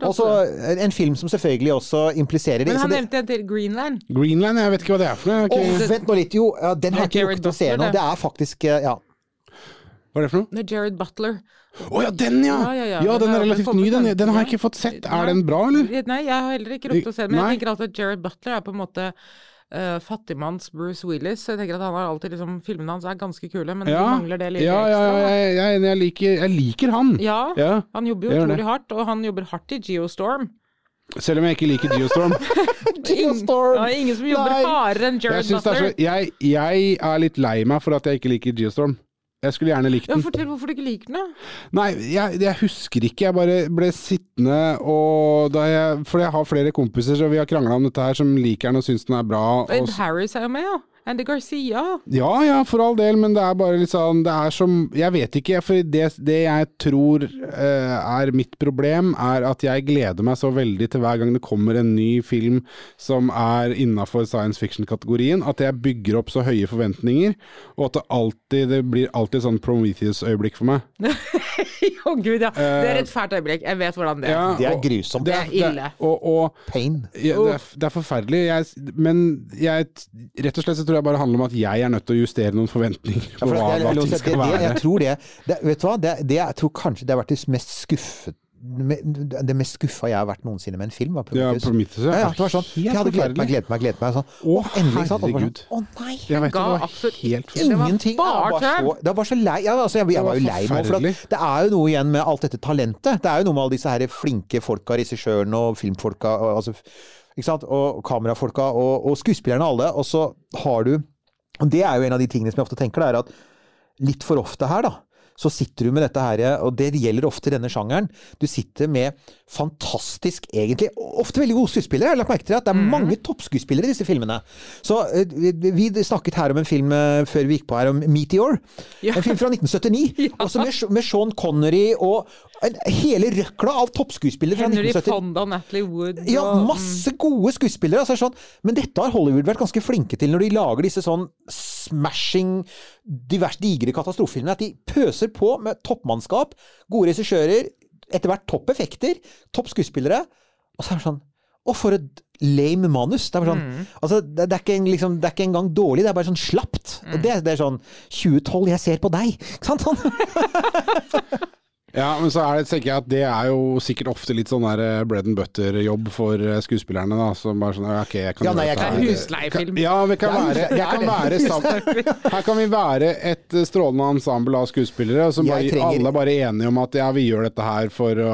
Og så også- en film som selvfølgelig også impliserer det. Men han det nevnte en til Greenland. Greenland, jeg vet ikke hva det er for noe. Åh, Oh, vent nå litt, jo. Ja, den har jeg ikke rukket å se nå. det. Er faktisk eh, Ja. Hva er det for noe? Det er Jared Butler. Å ja, den ja! Ja, ja, ja. Ja, den Den er relativt ny, den. den. Har jeg ikke fått sett. Er den bra, eller? Nei, jeg har heller ikke rukket å se den, men jeg tenker alltid at Jared Butler er på en måte uh, fattigmanns Bruce Willis. Så jeg tenker at han har alltid liksom Filmene hans er ganske kule, men Ja, de mangler det litt ja, ja, ekstra. Ja, jeg, jeg, jeg, liker, jeg liker han. Ja, han jobber jo utrolig hardt, og han jobber hardt i Geostorm. Selv om jeg ikke liker Geostorm. Geostorm! Ja, ingen som jobber hardere enn Jared det er så, Butler. jeg er litt lei meg for at jeg ikke liker Geostorm. Jeg skulle gjerne likt Ja, fortell hvorfor du ikke liker den, da. Nei, jeg, jeg husker ikke. Jeg bare ble sittende og da jeg For jeg har flere kompiser, så vi har krangla om dette her, som liker den og syns den er bra. Og, Ed Harris er jo med, ja. Andy Garcia. ja ja, for all del, men det er bare litt sånn Det er som Jeg vet ikke, for det, det jeg tror uh, er mitt problem, er at jeg gleder meg så veldig til hver gang det kommer en ny film som er innafor science fiction-kategorien, at jeg bygger opp så høye forventninger, og at det alltid Det blir alltid sånn Prometheus-øyeblikk for meg. Å gud, ja. Det er et fælt øyeblikk. Jeg vet hvordan det er. Ja, Det er grusomt. Det er ille. og, og Pain. Ja, det, er, det er forferdelig, jeg, men jeg, rett og slett så tror jeg bare handler om at jeg er nødt til å justere noen forventninger Ja, på for hva, det, ting det, skal det, være. jeg tror det, det Vet du hva? Det, det, jeg tror kanskje det har vært det mest skuffet det mest skuffa jeg har vært noensinne med en film, var Ja, Prometheus. Prometheus, ja, ja, det var sånn, jeg hadde gledet meg, gledet meg, gledet meg. Sånn. Å, endelig, sant? Herregud. Sånn, Å nei! Jeg vet det var helt ingenting Det var så, jeg var så lei. Ja, altså, jeg, jeg var jo lei meg. for det er jo noe igjen med alt dette talentet. Det er jo noe med alle disse her flinke folka, regissørene og filmfolka, altså? Og kamerafolka og, og skuespillerne alle. Og så har du Og det er jo en av de tingene som jeg ofte tenker, det er at litt for ofte her, da. Så sitter du med dette her, og det gjelder ofte denne sjangeren. Du sitter med fantastisk, egentlig, ofte veldig gode skuespillere. Jeg har lagt merke til at det er mange toppskuespillere i disse filmene. Så eh, vi, snakket her om en film eh, før vi gikk på her, om Meteor. Ja. En film fra 1979. Også med, med Sean Connery og en, hele røkla av toppskuespillere fra Henry 1979. Fonda, Natalie Wood Ja, og- masse gode skuespillere. Altså, sånn. Men dette har Hollywood vært ganske flinke til når de lager disse sånn smashing, divers digre katastrofefilmer. At de pøser på med toppmannskap, gode regissører, etter hvert topp effekter, topp skuespillere. Og så er det sånn Å, for et lame manus. Det er, bare sånn, altså, det, det, er ikke, en- liksom, det er ikke engang dårlig, det er bare sånn slapt. Og det, det er sånn 2012, jeg ser på deg! Ikke sant? Sånn. Ja, men så er det, tenker jeg at det er jo sikkert ofte litt sånn der eh, bread and butter-jobb for eh, skuespillerne, da. Som bare sånn ja, ok, jeg kan Ja, nei, jeg kan-. Husleiefilm. Ja, vi kan er være, jeg er kan være sammen. Her kan vi være et eh, strålende ensemble av skuespillere, og så alle bare enige om at ja, vi gjør dette her for å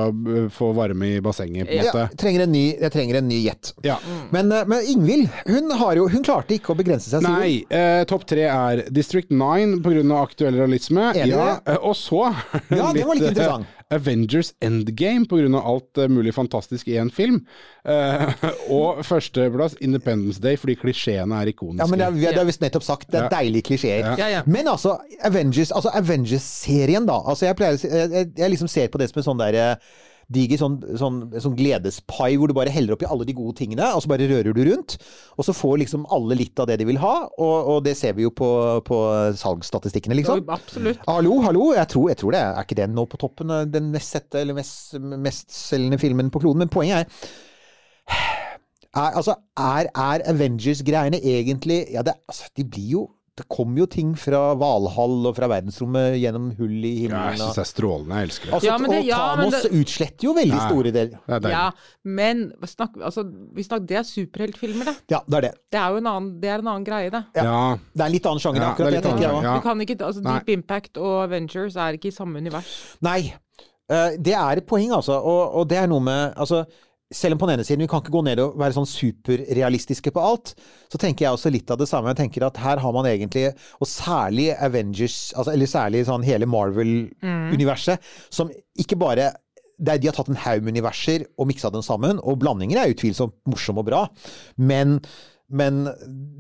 få varme i bassenget, på en Ja, måte. jeg trenger en ny, jeg trenger en ny jet. Ja. Men, men Ingvild, hun, har jo, hun klarte ikke å begrense seg. sier. Nei, eh, topp tre er District 9 pga. aktuell realisme. Ja, og så Ja, det var litt eh, interessant. Avengers Endgame pga. alt eh, mulig fantastisk i en film. Uh, og førsteplass Independence Day fordi klisjeene er ikoniske. Ja, men det er, vi har- det har vi nettopp sagt. Det er Ja. deilige klisjeer. Ja, ja. Men altså, Avengers, altså Avengers-serien, da. Altså, jeg, pleier, jeg, jeg, jeg liksom ser på det som en sånn der eh, diger sånn, sånn, sånn gledespai hvor du bare heller oppi alle de gode tingene, og så bare rører du rundt. Og så får liksom alle litt av det de vil ha, og, og det ser vi jo på, på salgsstatistikkene, liksom. Ja, Absolutt. Hallo, hallo, jeg tror, jeg tror det. Er ikke den nå på toppen? Den mest sette eller mest mestselgende filmen på kloden? Men poenget er er, altså, er, er Avengers-greiene egentlig Ja, det, altså, de blir jo Det kommer jo ting fra Valhall og fra verdensrommet gjennom hull i Ja, jeg himmelen. syns det er strålende. Jeg elsker det. altså, Ja, men det- og ja, men Thanos det- utsletter jo veldig Nei. store deler. Er. Ja, men snakk, altså, vi snakker, det er superheltfilmer, det. Ja, det er det. Det er jo en annen, det er en annen greie, det. Ja. Ja. Det er en litt annen sjanger, Ja, akkurat det er tenker jeg annen òg. Ja. Du kan ikke, altså, Deep Impact og Avengers er ikke i samme univers. Nei. Uh, det er et poeng, altså. Og, og det er noe med altså, selv om på den ene siden vi kan ikke gå ned og være sånn superrealistiske på alt, så tenker jeg også litt av det samme. Jeg tenker at her har man egentlig, og særlig Avengers, altså, eller særlig sånn hele Marvel-universet, som ikke bare det er, De har tatt en haug med universer og miksa dem sammen, og blandinger er utvilsomt morsom og bra, men, men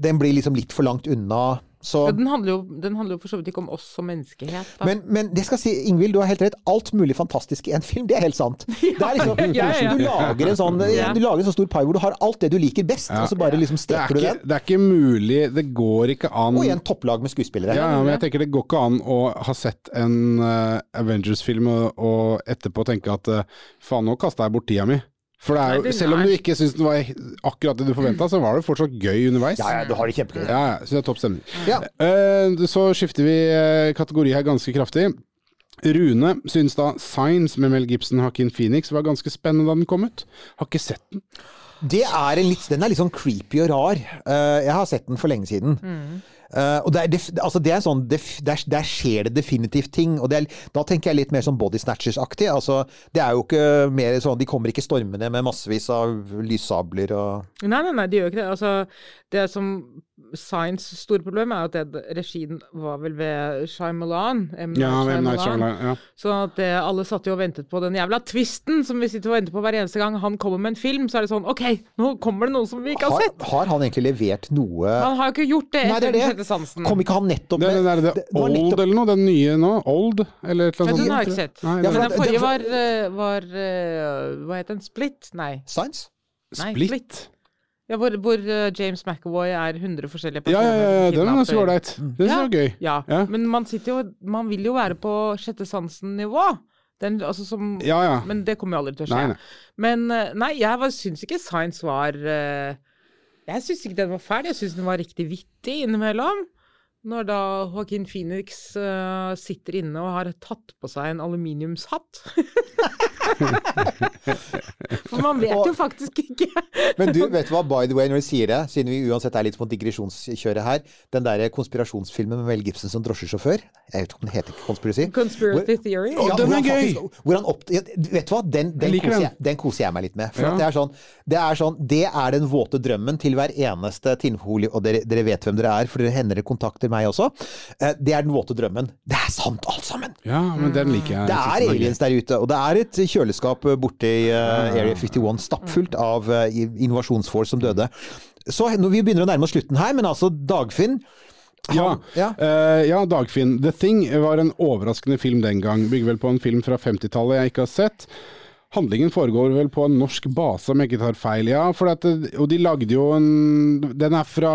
den blir liksom litt for langt unna. Så Ja, den, handler jo, den handler jo for så vidt ikke om oss som menneskehet. Da. men, men det skal si, Ingvild, du har helt rett. Alt mulig fantastisk i en film, det er helt sant. Det er liksom, ja, ja. Du lager en sånn Ja. Du lager en sånn stor pai hvor du har alt det du liker best, Ja. og så bare liksom Det, er du den. det er ikke mulig Det går ikke an Og en topplag med skuespillere. Ja, ja, men jeg tenker det går ikke an å ha sett en uh, Avengers-film og, og etterpå tenke at uh, faen, nå kasta jeg bort tida mi. For det er jo, selv om du ikke syns den var akkurat det du forventa, så var det fortsatt gøy underveis. Ja, ja, du har det kjempegøy. Ja, ja, så det er topp stemning. Ja. Uh, så skifter vi eh, kategori her ganske kraftig. Rune syns da Signs med Mel Gibson og Hakin Phoenix var ganske spennende da den kom ut. Har ikke sett den. Det er en litt, den er litt sånn creepy og rar. Uh, jeg har sett den for lenge siden. Mm. Eh, og det er, altså det er sånn, def, der, der skjer det definitivt ting. og det er, Da tenker jeg litt mer sånn Body Snatchers-aktig. altså Det er jo ikke mer sånn De kommer ikke stormende med massevis av lyssabler og Nei, nei, nei, de gjør ikke det. Altså, det som Science store problem er at det, regien var vel ved Shyamalan. M. Ja, M. Night Shyamalan. Shyamalan, ja. Så at det, alle satt jo og ventet på den jævla twisten som vi sitter og venter på hver eneste gang han kommer med en film. Så er det sånn OK, nå kommer det noe som vi ikke har har, sett. har han egentlig levert noe Han har jo ikke gjort det Nei, det etter er Den det. sjette sansen. Kom ikke han nettopp med det, er det, det Old nettopp- eller noe? Den nye nå? Old? Eller et eller Men annet den har jeg ikke sett. Nei, Ja, den forrige var, eh, var eh, Hva het den? Split? Nei. Science? Nei, Split? Ja, hvor, hvor eh, James McAvoy er 100 forskjellige personer. ja, ja, ja, den er ganske ålreit. Den Ja. var gøy. Ja, Ja. men man sitter jo Man vil jo være på sjette sansen-nivå. Den, altså som Ja, ja. Men det kommer jo aldri til å skje. Nei, nei. Men eh, nei, jeg syns ikke Science var eh, Jeg syns ikke den var fæl. Jeg syns den var riktig vittig innimellom. Når da Joaquin Phoenix uh, sitter inne og har tatt på seg en aluminiumshatt. For man vet jo faktisk ikke. Men du, vet du hva, by the way, når du sier det, siden vi uansett er litt på digresjonskjøret her, den der konspirasjonsfilmen med Mel Gibson som drosjesjåfør, jeg vet ikke om den heter Conspiracy? Conspiracy theory. Ja, den er gøy! faktisk- opp, ja, vet du hva, den, den, Jeg koser den. jeg, den koser jeg meg litt med. For Ja. at det, er sånn, det er sånn Det er den våte drømmen til hver eneste Tinnfolie, og dere, dere vet hvem dere er, for dere hender dere kontakter meg også. Eh, Det er den våte drømmen. Det er sant, alt sammen! Ja, men den liker jeg. Det er aliens der ute, og det er et kjøleskap borte i eh, Area 51 stappfullt av invasjonsforce som døde. Så vi begynner å nærme oss slutten her, men altså Dagfinn Ja, ja. Uh, ja, Dagfinn. The Thing var en overraskende film den gang. Bygger vel på en film fra 50-tallet jeg ikke har sett. Handlingen foregår vel på en norsk base, om jeg ikke tar feil. Ja, for at, og de lagde jo en Den er fra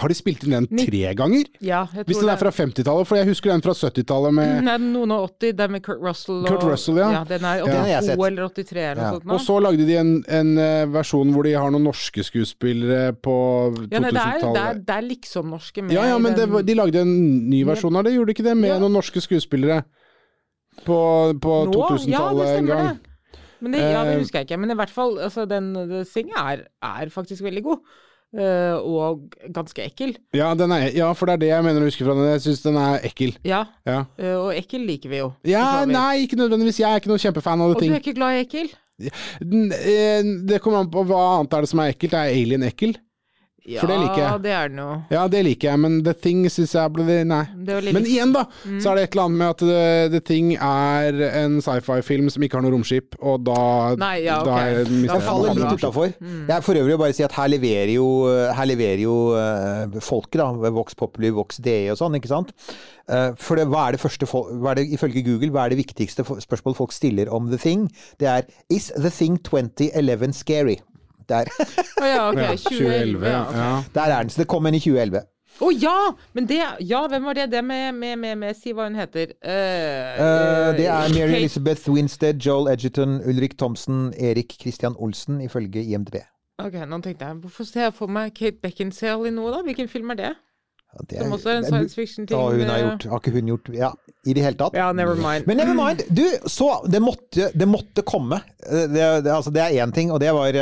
Har de spilt inn den tre ganger? Ja, jeg tror Hvis den er fra 50-tallet, for jeg husker den fra 70-tallet med Nei, noen og 80, den med Kurt Russell. Og, Kurt Russell, ja. ja Den er Den 82 ja. eller 83 eller noe Ja. sånt. Og så lagde de en, en eh, versjon hvor de har noen norske skuespillere på ja, nei, det, er, 2000-tallet. det liksom norske med Ja, ja, men den, det, de lagde en ny versjon av det, gjorde de ikke det? Med Ja. noen norske skuespillere på, på Ja, det 2000-tallet en stemmer gang. det. Men det, ja, det Eh, husker jeg ikke. Men i hvert fall, altså, den senga Thing er, er faktisk veldig god. Uh, og ganske ekkel. Ja, den er, ja, for det er det jeg mener å huske fra den. Jeg syns den er ekkel. Ja, Ja. Uh, og ekkel liker vi jo. ja, vi. nei, ikke nødvendigvis. Jeg er ikke noen kjempefan av det Og det du er ikke glad i ekkel? Det kommer an på hva annet er det som er ekkelt. Er Alien ekkel? Ja, For det liker jeg. det er den jo. Ja, det liker jeg, men The Thing syns jeg ble Nei. Det er Men igjen, da, så er det et eller annet med at The, The Thing er en sci-fi-film som ikke har noe romskip, og da Nei, ja, da er- Da Jeg jeg faller litt utafor. Mm. Jeg for øvrig bare si at her leverer jo, her leverer jo uh, folket, da, Vox Populi, Vox DE og sånn, ikke sant? Uh, for det, hva er det første hva er det, Ifølge Google, hva er det viktigste spørsmålet spørsmål folk stiller om The Thing? Det er Is The Thing 2011 scary? Der, Å ja, ok. Ja, 2011. Ja, okay. der er den. Så det kom en i 2011. Å ja! Men det Ja, hvem var det? Det med, med, med, med Si hva hun heter. Uh, uh, det er Mary Elizabeth Winstead, Joel Edgerton, Ulrik Thomsen, Erik Christian Olsen, ifølge IMDb. Ok, nå tenkte jeg Hvorfor ser jeg for meg Kate Beckinsale i noe, da? Hvilken film er det? Ja, det Som også er en science fiction-ting. Ja, hun har eh, gjort Har ikke hun gjort Ja, i det hele tatt. Ja, never mind. Men never mind. Du, så Det måtte, det måtte komme. Det, det, altså, det er én ting, og det var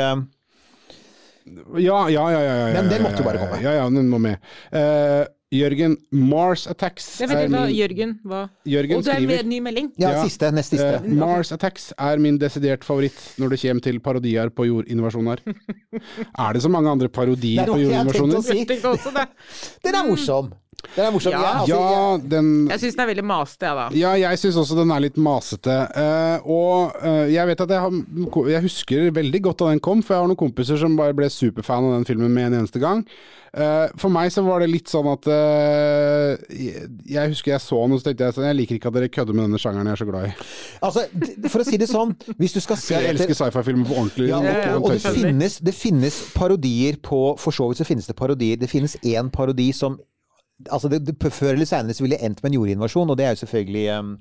Ja, ja, ja. ja, ja, Men den måtte jo bare komme. Ja, ja, den må med. Uh, Jørgen, Mars Attacks Det er min Jørgen hva Jørgen Og det er med en ny melding? Ja, Ja. siste. Nest siste. Uh, Mars Attacks er min desidert favoritt når det kommer til parodier på jordinvasjoner. er det så mange andre parodier er på noe jeg tenkte å jordinvasjoner? si. Den er morsom. Den er morsom. Ja. Jeg, altså, Ja, den Jeg syns den er veldig masete, jeg, da. Ja, jeg syns også den er litt masete. Uh, og uh, jeg vet at jeg har Jeg husker veldig godt da den kom, for jeg har noen kompiser som bare ble superfan av den filmen med en eneste gang. Uh, for meg så var det litt sånn at jeg, jeg husker jeg så den, og så tenkte jeg sånn Jeg liker ikke at dere kødder med denne sjangeren jeg er så glad i. altså, for å si det sånn, hvis du skal se Jeg elsker sci-fi-filmer på ordentlig. ja, ja, ja, og, og det, finnes, det finnes parodier på For så vidt så finnes det parodier. Det finnes én parodi som Altså, det, det, Før eller senere så ville det endt med en jordinvasjon, og det er jo selvfølgelig um,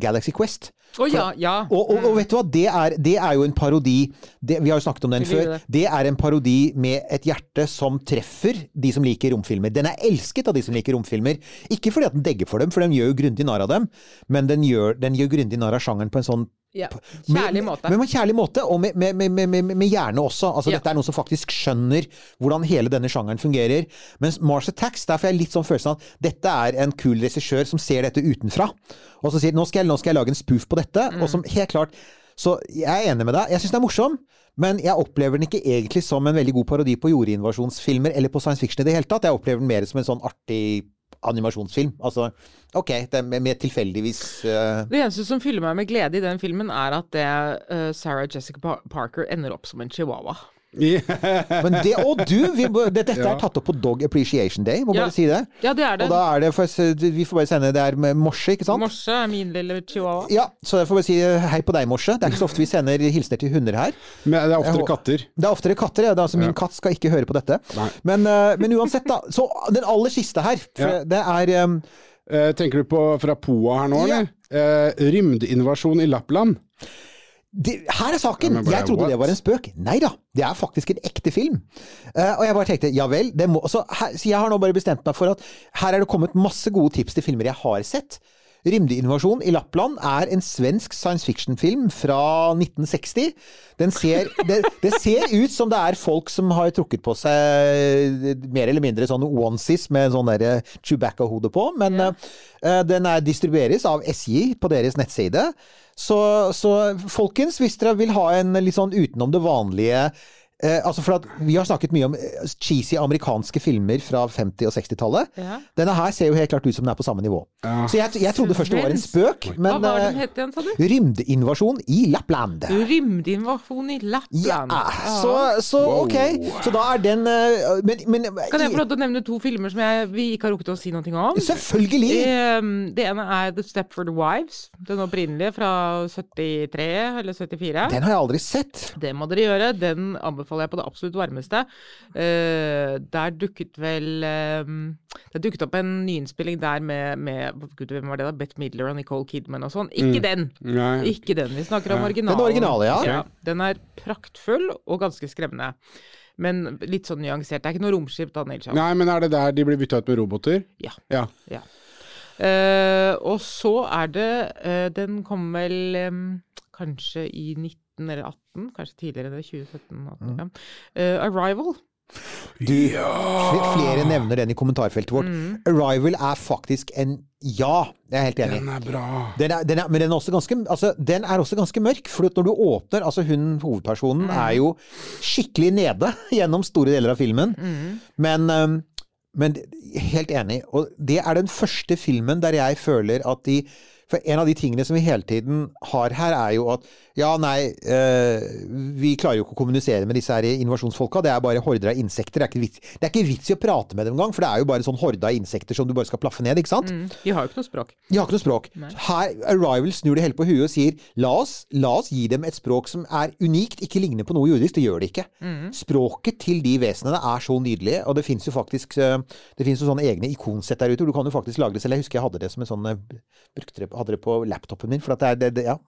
Galaxy Quest. Oh, ja, ja. Og, og, og vet du hva, det er, det er jo en parodi det, Vi har jo snakket om den før. det. Det er en parodi med et hjerte som treffer de som liker romfilmer. Den er elsket av de som liker romfilmer. Ikke fordi at den degger for dem, for den gjør jo grundig narr av dem, men den gjør, den gjør grundig narr av sjangeren på en sånn Ja. Kjærlig måte. Men men kjærlig måte, og med, med, med, med, hjerne også. Altså, Ja. Dette er noen som faktisk skjønner hvordan hele denne sjangeren fungerer. Mens Mars Attacks, der får jeg litt sånn følelsen av at dette er en kul regissør som ser dette utenfra. Og så sier nå skal jeg, nå skal jeg lage en spoof på dette. Mm. Og som helt klart Så jeg er enig med deg. Jeg syns den er morsom. Men jeg opplever den ikke egentlig som en veldig god parodi på jordinvasjonsfilmer eller på science fiction i det hele tatt. Jeg opplever den mer som en sånn artig animasjonsfilm. Altså, ok, det er med tilfeldigvis uh... Det eneste som fyller meg med glede i den filmen, er at det, uh, Sarah Jessica Parker ender opp som en chihuahua. Men det, og du! Vi, det, dette Ja. er tatt opp på Dog Appreciation Day, må Ja. bare si det. Ja, det er det. Og da er det for, Vi får bare sende det er med morse, ikke sant? Morse er min lille chihuahua. Ja, så jeg får bare si hei på deg, morse. Det er ikke så ofte vi sender hilsener til hunder her. Men det er oftere katter. Det er oftere katter. Ja. Det er altså, min Ja. katt skal ikke høre på dette. Men, eh, men uansett, da. Så den aller siste her. For Ja. det er um, Eh, tenker du på fra Poa her nå, eller? Eh, rymdinvasjon i Lappland. Det, her er saken! Ja, bare, jeg trodde what? det var en spøk. Nei da, det er faktisk en ekte film. Uh, og jeg bare tenkte ja vel. Det må, så, her, så jeg har nå bare bestemt meg for at her er det kommet masse gode tips til filmer jeg har sett. Rymdeinvasjon i Lappland er en svensk science fiction-film fra 1960. Den ser, det, det ser ut som det er folk som har trukket på seg mer eller mindre sånne onesies med sånn derre Chewbacca-hode på, men Ja. uh, den er distribueres av SJ på deres nettside. Så, så folkens, hvis dere vil ha en litt sånn utenom det vanlige eh, altså for at Vi har snakket mye om eh, cheesy amerikanske filmer fra 50- og 60-tallet. Ja. Denne her ser jo helt klart ut som den er på samme nivå. Ja. Så jeg, jeg trodde først det var en spøk, spøk, Hva men var den eh, het igjen, sa du? Rymdinvasjon i Lappland. Rymdinvasjon i Ja, Lappland. så, så ok. Så da er den eh, Men, men Kan jeg få lov til å nevne to filmer som jeg, vi ikke har rukket å si noe om? Selvfølgelig! Det, Det ene er The Stepford Wives. Den opprinnelige fra 73 eller 74. Den har jeg aldri sett. Det må dere gjøre. Den anbefaler jeg på det absolutt varmeste. Eh, der dukket vel eh, Det dukket opp en nyinnspilling der med, med Gud, hvem var det da? Bette Midler og Nicole Kidman og sånn. Ikke den! Nei. Ikke den. Vi snakker om originalen. Den originale, ja. Den er praktfull og ganske skremmende. Men litt sånn nyansert. Det er ikke noe romskip, da, Neil Nei, men er det der de blir bytta ut med roboter? Ja. Ja. Ja. Uh, og så er det uh, Den kom vel um, kanskje i 19 eller 18, kanskje tidligere det, 2017. 18, ja. Eh, Arrival. Du, ja. flere nevner den i kommentarfeltet vårt. Mm. Arrival er faktisk en ja. Jeg er helt enig. Den er bra. Den er, den er, men den er, også ganske, altså, den er også ganske mørk. For når du åpner altså Hun hovedpersonen er jo skikkelig nede gjennom store deler av filmen. Men, um, men helt enig. Og det er den første filmen der jeg føler at de For en av de tingene som vi hele tiden har her, er jo at ja, nei, eh, vi klarer jo ikke å kommunisere med disse her innovasjonsfolka. Det er bare horder av insekter. Det er ikke vits, det er ikke vits i å prate med dem engang, for det er jo bare sånn horde av insekter som du bare skal plaffe ned, ikke sant? Mm. De har jo ikke noe språk. De har ikke noe språk. Her, Arrival snur det hele på huet og sier la oss, la oss gi dem et språk som er unikt, ikke ligner på noe jordisk. Det gjør det ikke. Språket til de vesenene er så nydelige, og det fins jo faktisk eh, Det finnes jo sånne egne ikonsett der ute. hvor Du kan jo faktisk lage det selv. Jeg husker jeg hadde det som en sånn eh, Brukte det, hadde det på laptopen min. For at det er, det, det, ja.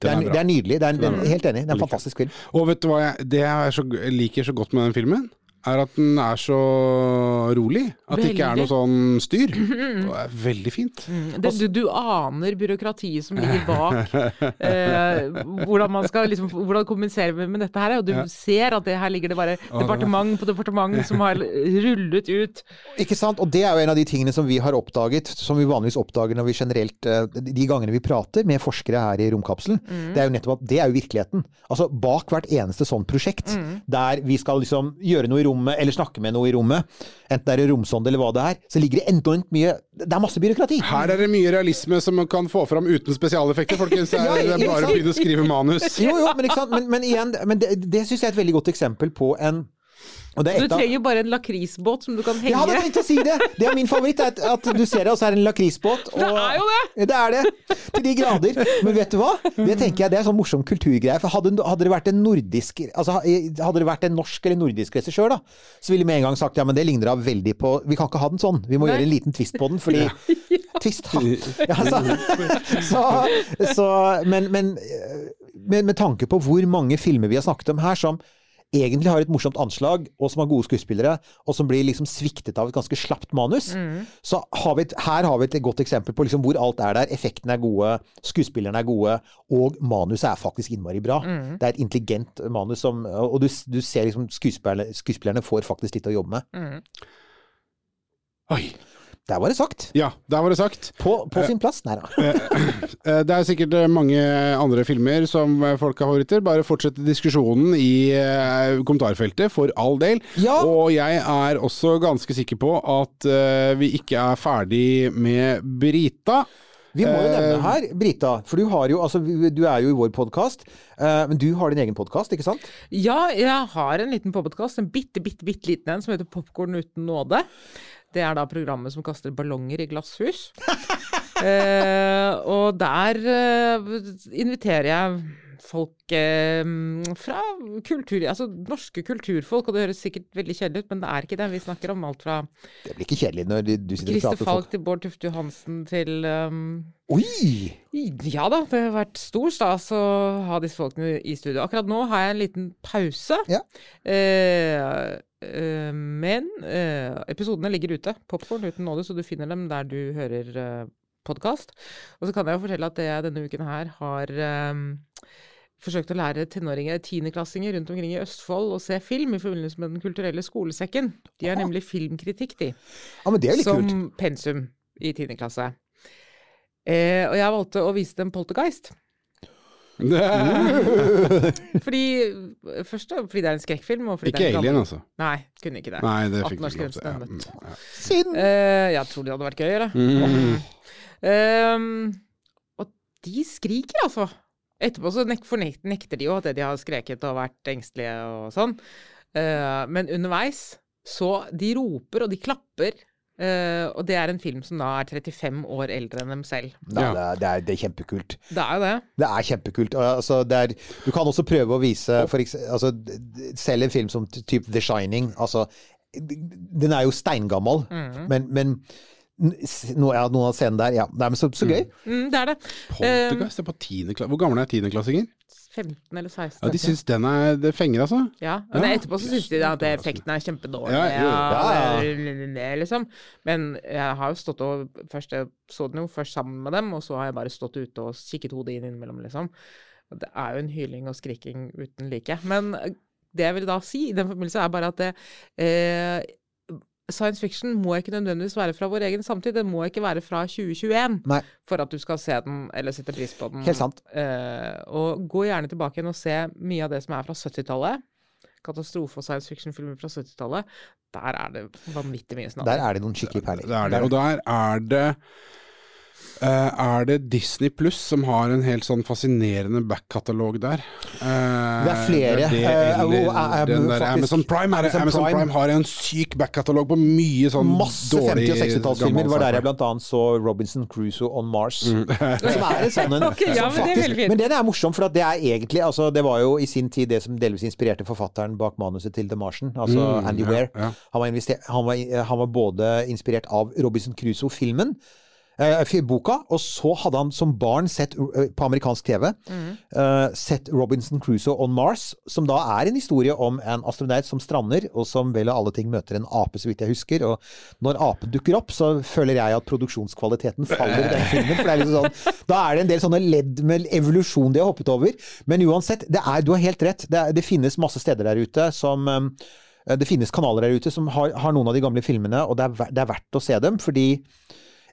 Det Den er, det er nydelig. Det er, en- helt enig. Det er en fantastisk film. Og vet du hva jeg, det jeg så, liker så godt med den filmen? Er at den er så rolig. At det ikke er noe sånn styr. Det er veldig fint. Det, du, du aner byråkratiet som ligger bak eh, hvordan man skal liksom, hvordan kommunisere med, med dette her. Og du ser at det her ligger det bare departement på departement som har rullet ut. Ikke sant? Og det er jo en av de tingene som vi har oppdaget, som vi vanligvis oppdager når vi generelt eh, De gangene vi prater med forskere her i Romkapselen, det er jo nettopp at det er jo virkeligheten. Altså bak hvert eneste sånt prosjekt, der vi skal liksom gjøre noe i rommet, eller snakke med noe i rommet, enten det er romsonde eller hva det er, så ligger det enormt mye Det er masse byråkrati. Her er det mye realisme som man kan få fram uten spesialeffekter, folkens. Det er, det er bare å begynne å skrive manus. Jo, jo, men, men, men igjen, men det, det syns jeg er et veldig godt eksempel på en Du et av- bare en lakrisbåt som du kan Jeg hadde henge. tenkt å si det! Det er min favoritt. At, at du ser det, og så er det en lakrisbåt. og- Det er jo det! Det er det! Til de grader. Men vet du hva? Det tenker jeg det er sånn morsom kulturgreie. For hadde, hadde det vært en nordisk Altså hadde det vært en norsk eller nordisk regissør, da, så ville vi med en gang sagt ja, men det ligner da veldig på Vi kan ikke ha den sånn. Vi må Nei. gjøre en liten twist på den, fordi Twist, ha! Ja, så, så, så men, men, men med tanke på hvor mange filmer vi har snakket om her som egentlig har et morsomt anslag, og som har gode skuespillere, og som blir liksom sviktet av et ganske slapt manus, så har vi et, her har vi et godt eksempel på liksom hvor alt er der. Effektene er gode, skuespillerne er gode, og manuset er faktisk innmari bra. Det er et intelligent manus som Og du, du ser liksom skuespillerne, skuespillerne får faktisk litt å jobbe med. Oi. Der var det sagt. Ja, der var det sagt. På, på sin plass. Nei da. Eh, Det er sikkert eh, mange andre filmer som eh, folk har favoritter. Bare fortsett diskusjonen i eh, kommentarfeltet, for all del. Ja. Og jeg er også ganske sikker på at eh, vi ikke er ferdig med Brita. Vi må jo Eh, nevne her, Brita, for du har jo altså, du er jo i vår podkast, men du har din egen podkast, ikke sant? Ja, jeg har en liten podkast, en bitte, bitte, bitte liten en, som heter Popkorn uten nåde. Det er da programmet som kaster ballonger i glasshus. eh, og der eh, inviterer jeg folk eh, fra kultur... Altså norske kulturfolk, og det høres sikkert veldig kjedelig ut, men det er ikke det. Vi snakker om alt fra Det blir ikke kjedelig når du sitter og prater Falk folk. til Bård Tufte Johansen til um, Oi! ja da, det har vært stor stas å ha disse folkene i studio. Akkurat nå har jeg en liten pause. Ja. Eh, eh, men eh, episodene ligger ute. Popkorn uten nåde, så du finner dem der du hører eh, podkast. Og så kan jeg jo fortelle at det jeg denne uken her har eh, forsøkt å lære tenåringer, tiendeklassinger rundt omkring i Østfold å se film i forbindelse med Den kulturelle skolesekken. De har nemlig filmkritikk, de Ja, men det er litt som kult. pensum i 10. klasse. Eh, og jeg valgte å vise dem Poltergeist. Fordi, først fordi det er en skrekkfilm. Ikke det en Alien, altså. Nei, kunne ikke det. Nei, det fikk ikke lov til. Ja. mm, ja. Eh, jeg tror det hadde vært gøy, eller? Mm. Ehm, og de skriker, altså. Etterpå så nek nekter de jo at de har skreket og vært engstelige og sånn. Uh, men underveis så De roper og de klapper. Uh, og det er en film som da er 35 år eldre enn dem selv. Da, Ja. det, er, det, er, det er kjempekult. Det er jo det. Det er kjempekult. Og, altså, det er, du kan også prøve å vise for eksempel, altså, Selv en film som typ The Shining. Altså, den er jo steingammel, Mm. men, men n- s- no, ja, noen av scenene der Ja, Nei, men så, så gøy. Mm, det er det. Poltergeist er på tiendeklassinger. Hvor gamle er tiendeklassinger? 15 eller 16. Ja, de syns den er det fenger, altså. Ja, men Ja. etterpå så syns de at effekten er kjempedårlig. Ja, ja, det- det- liksom. Men jeg har jo stått og Først jeg så den jo først sammen med dem, og så har jeg bare stått ute og kikket hodet inn innimellom, liksom. Det er jo en hyling og skriking uten like. Men det jeg vil da si i den forbindelse, er bare at det eh, Science fiction må ikke nødvendigvis være fra vår egen samtid. Den må ikke være fra 2021 Nei. for at du skal se den eller sette pris på den. Helt sant. Eh, og gå gjerne tilbake igjen og se mye av det som er fra 70-tallet. Katastrofe- og science fiction-filmer fra 70-tallet. Der er det vanvittig mye snadder. Der er det noen skikkelig perler. Det er det. Og der er det eh, er det Disney Pluss som har en helt sånn fascinerende backkatalog der. Uh, Det er flere, det eh, eller og den der faktisk- Amazon Prime, er, Amazon Amazon Prime. Prime har en syk backkatalog på mye sånn Masse dårlig 50- og 60-tallsfilmer. Det var der jeg bl.a. så Robinson Crusoe on Mars. Som er en sånn en okay, ja, men det er veldig. Men den er morsom, for at det er egentlig altså, Det var jo i sin tid det som delvis inspirerte forfatteren bak manuset til The Martian, altså Mm, Andy ja, Weir. ja. Han, var han, var, han var både inspirert av Robinson Crusoe-filmen. Eh, boka, og så hadde han som barn sett eh, på amerikansk TV eh, sett Robinson Crusoe on Mars, som da er en historie om en astronaut som strander, og som vel av alle ting møter en ape, så vidt jeg husker. Og når apen dukker opp, så føler jeg at produksjonskvaliteten faller i den filmen. For det er liksom sånn, da er det en del sånne ledd med evolusjon de har hoppet over. Men uansett, det er, du har helt rett. Det, er, det finnes masse steder der ute som det finnes kanaler der ute som har, har noen av de gamle filmene, og det er, det er verdt å se dem, fordi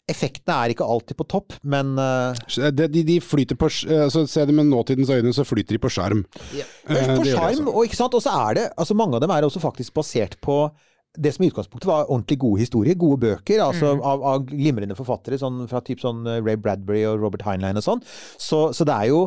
effektene er ikke alltid på topp, men uh, De, de flyter på altså, Se det med nåtidens øyne, så flyter de på skjerm. Eh, på skjerm, altså. og ikke sant, og så er det altså Mange av dem er også faktisk basert på det som i utgangspunktet var ordentlig gode historier, gode bøker, altså av, av glimrende forfattere sånn, fra typ sånn eh, Ray Bradbury og Robert Heinlein og sånn. Så, så det er jo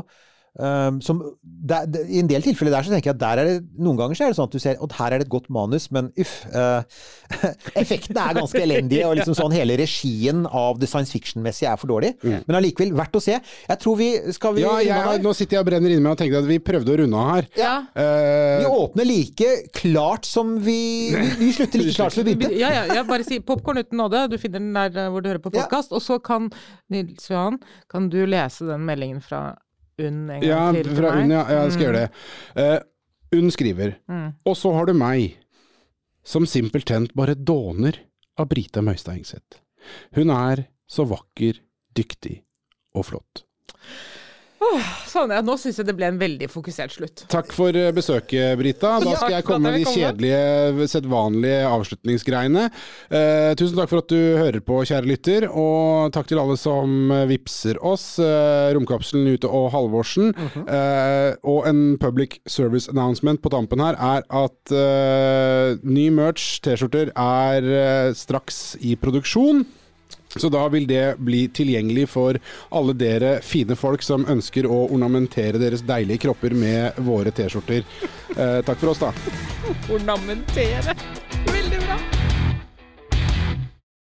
som, der, er- I en del tilfeller der så tenker jeg at der er det noen ganger så er det sånn at du ser at her er det et godt manus, men uff. Uh, effektene er ganske elendige, og liksom sånn hele regien av det science fiction-messige er for dårlig. Men allikevel, verdt å se. Jeg tror vi Skal vi Ja, jeg, nå sitter jeg og brenner inne meg og tenker at vi prøvde å runde av her. Ja. Uh, Vi åpner like klart som vi Vi, vi slutter like klart som vi begynte. Ja, ja, ja, bare si 'Popkorn uten nåde'. Du finner den der eh, hvor du hører på Ja. podkast. Og så kan Nils Johan, kan du lese den meldingen fra Unn en gang Ja, til til meg? Unn, ja. jeg skal gjøre det. Uh, unn skriver Og så har du meg, som simpelthen bare dåner av Brita Møystad Engseth. Hun er så vakker, dyktig og flott. Sånn, ja, nå syns jeg det ble en veldig fokusert slutt. Takk for eh, besøket, Brita. Da skal jeg komme med de kjedelige, sedvanlige avslutningsgreiene. Eh, tusen takk for at du hører på, kjære lytter, og takk til alle som eh, vipser oss. Eh, Romkapselen ute og Halvorsen. Mhm. eh, og en public service announcement på tampen her er at eh, ny merch, T-skjorter, er straks i produksjon. Så da vil det bli tilgjengelig for alle dere fine folk som ønsker å ornamentere deres deilige kropper med våre T-skjorter. Eh, takk for oss, da. Ornamentere.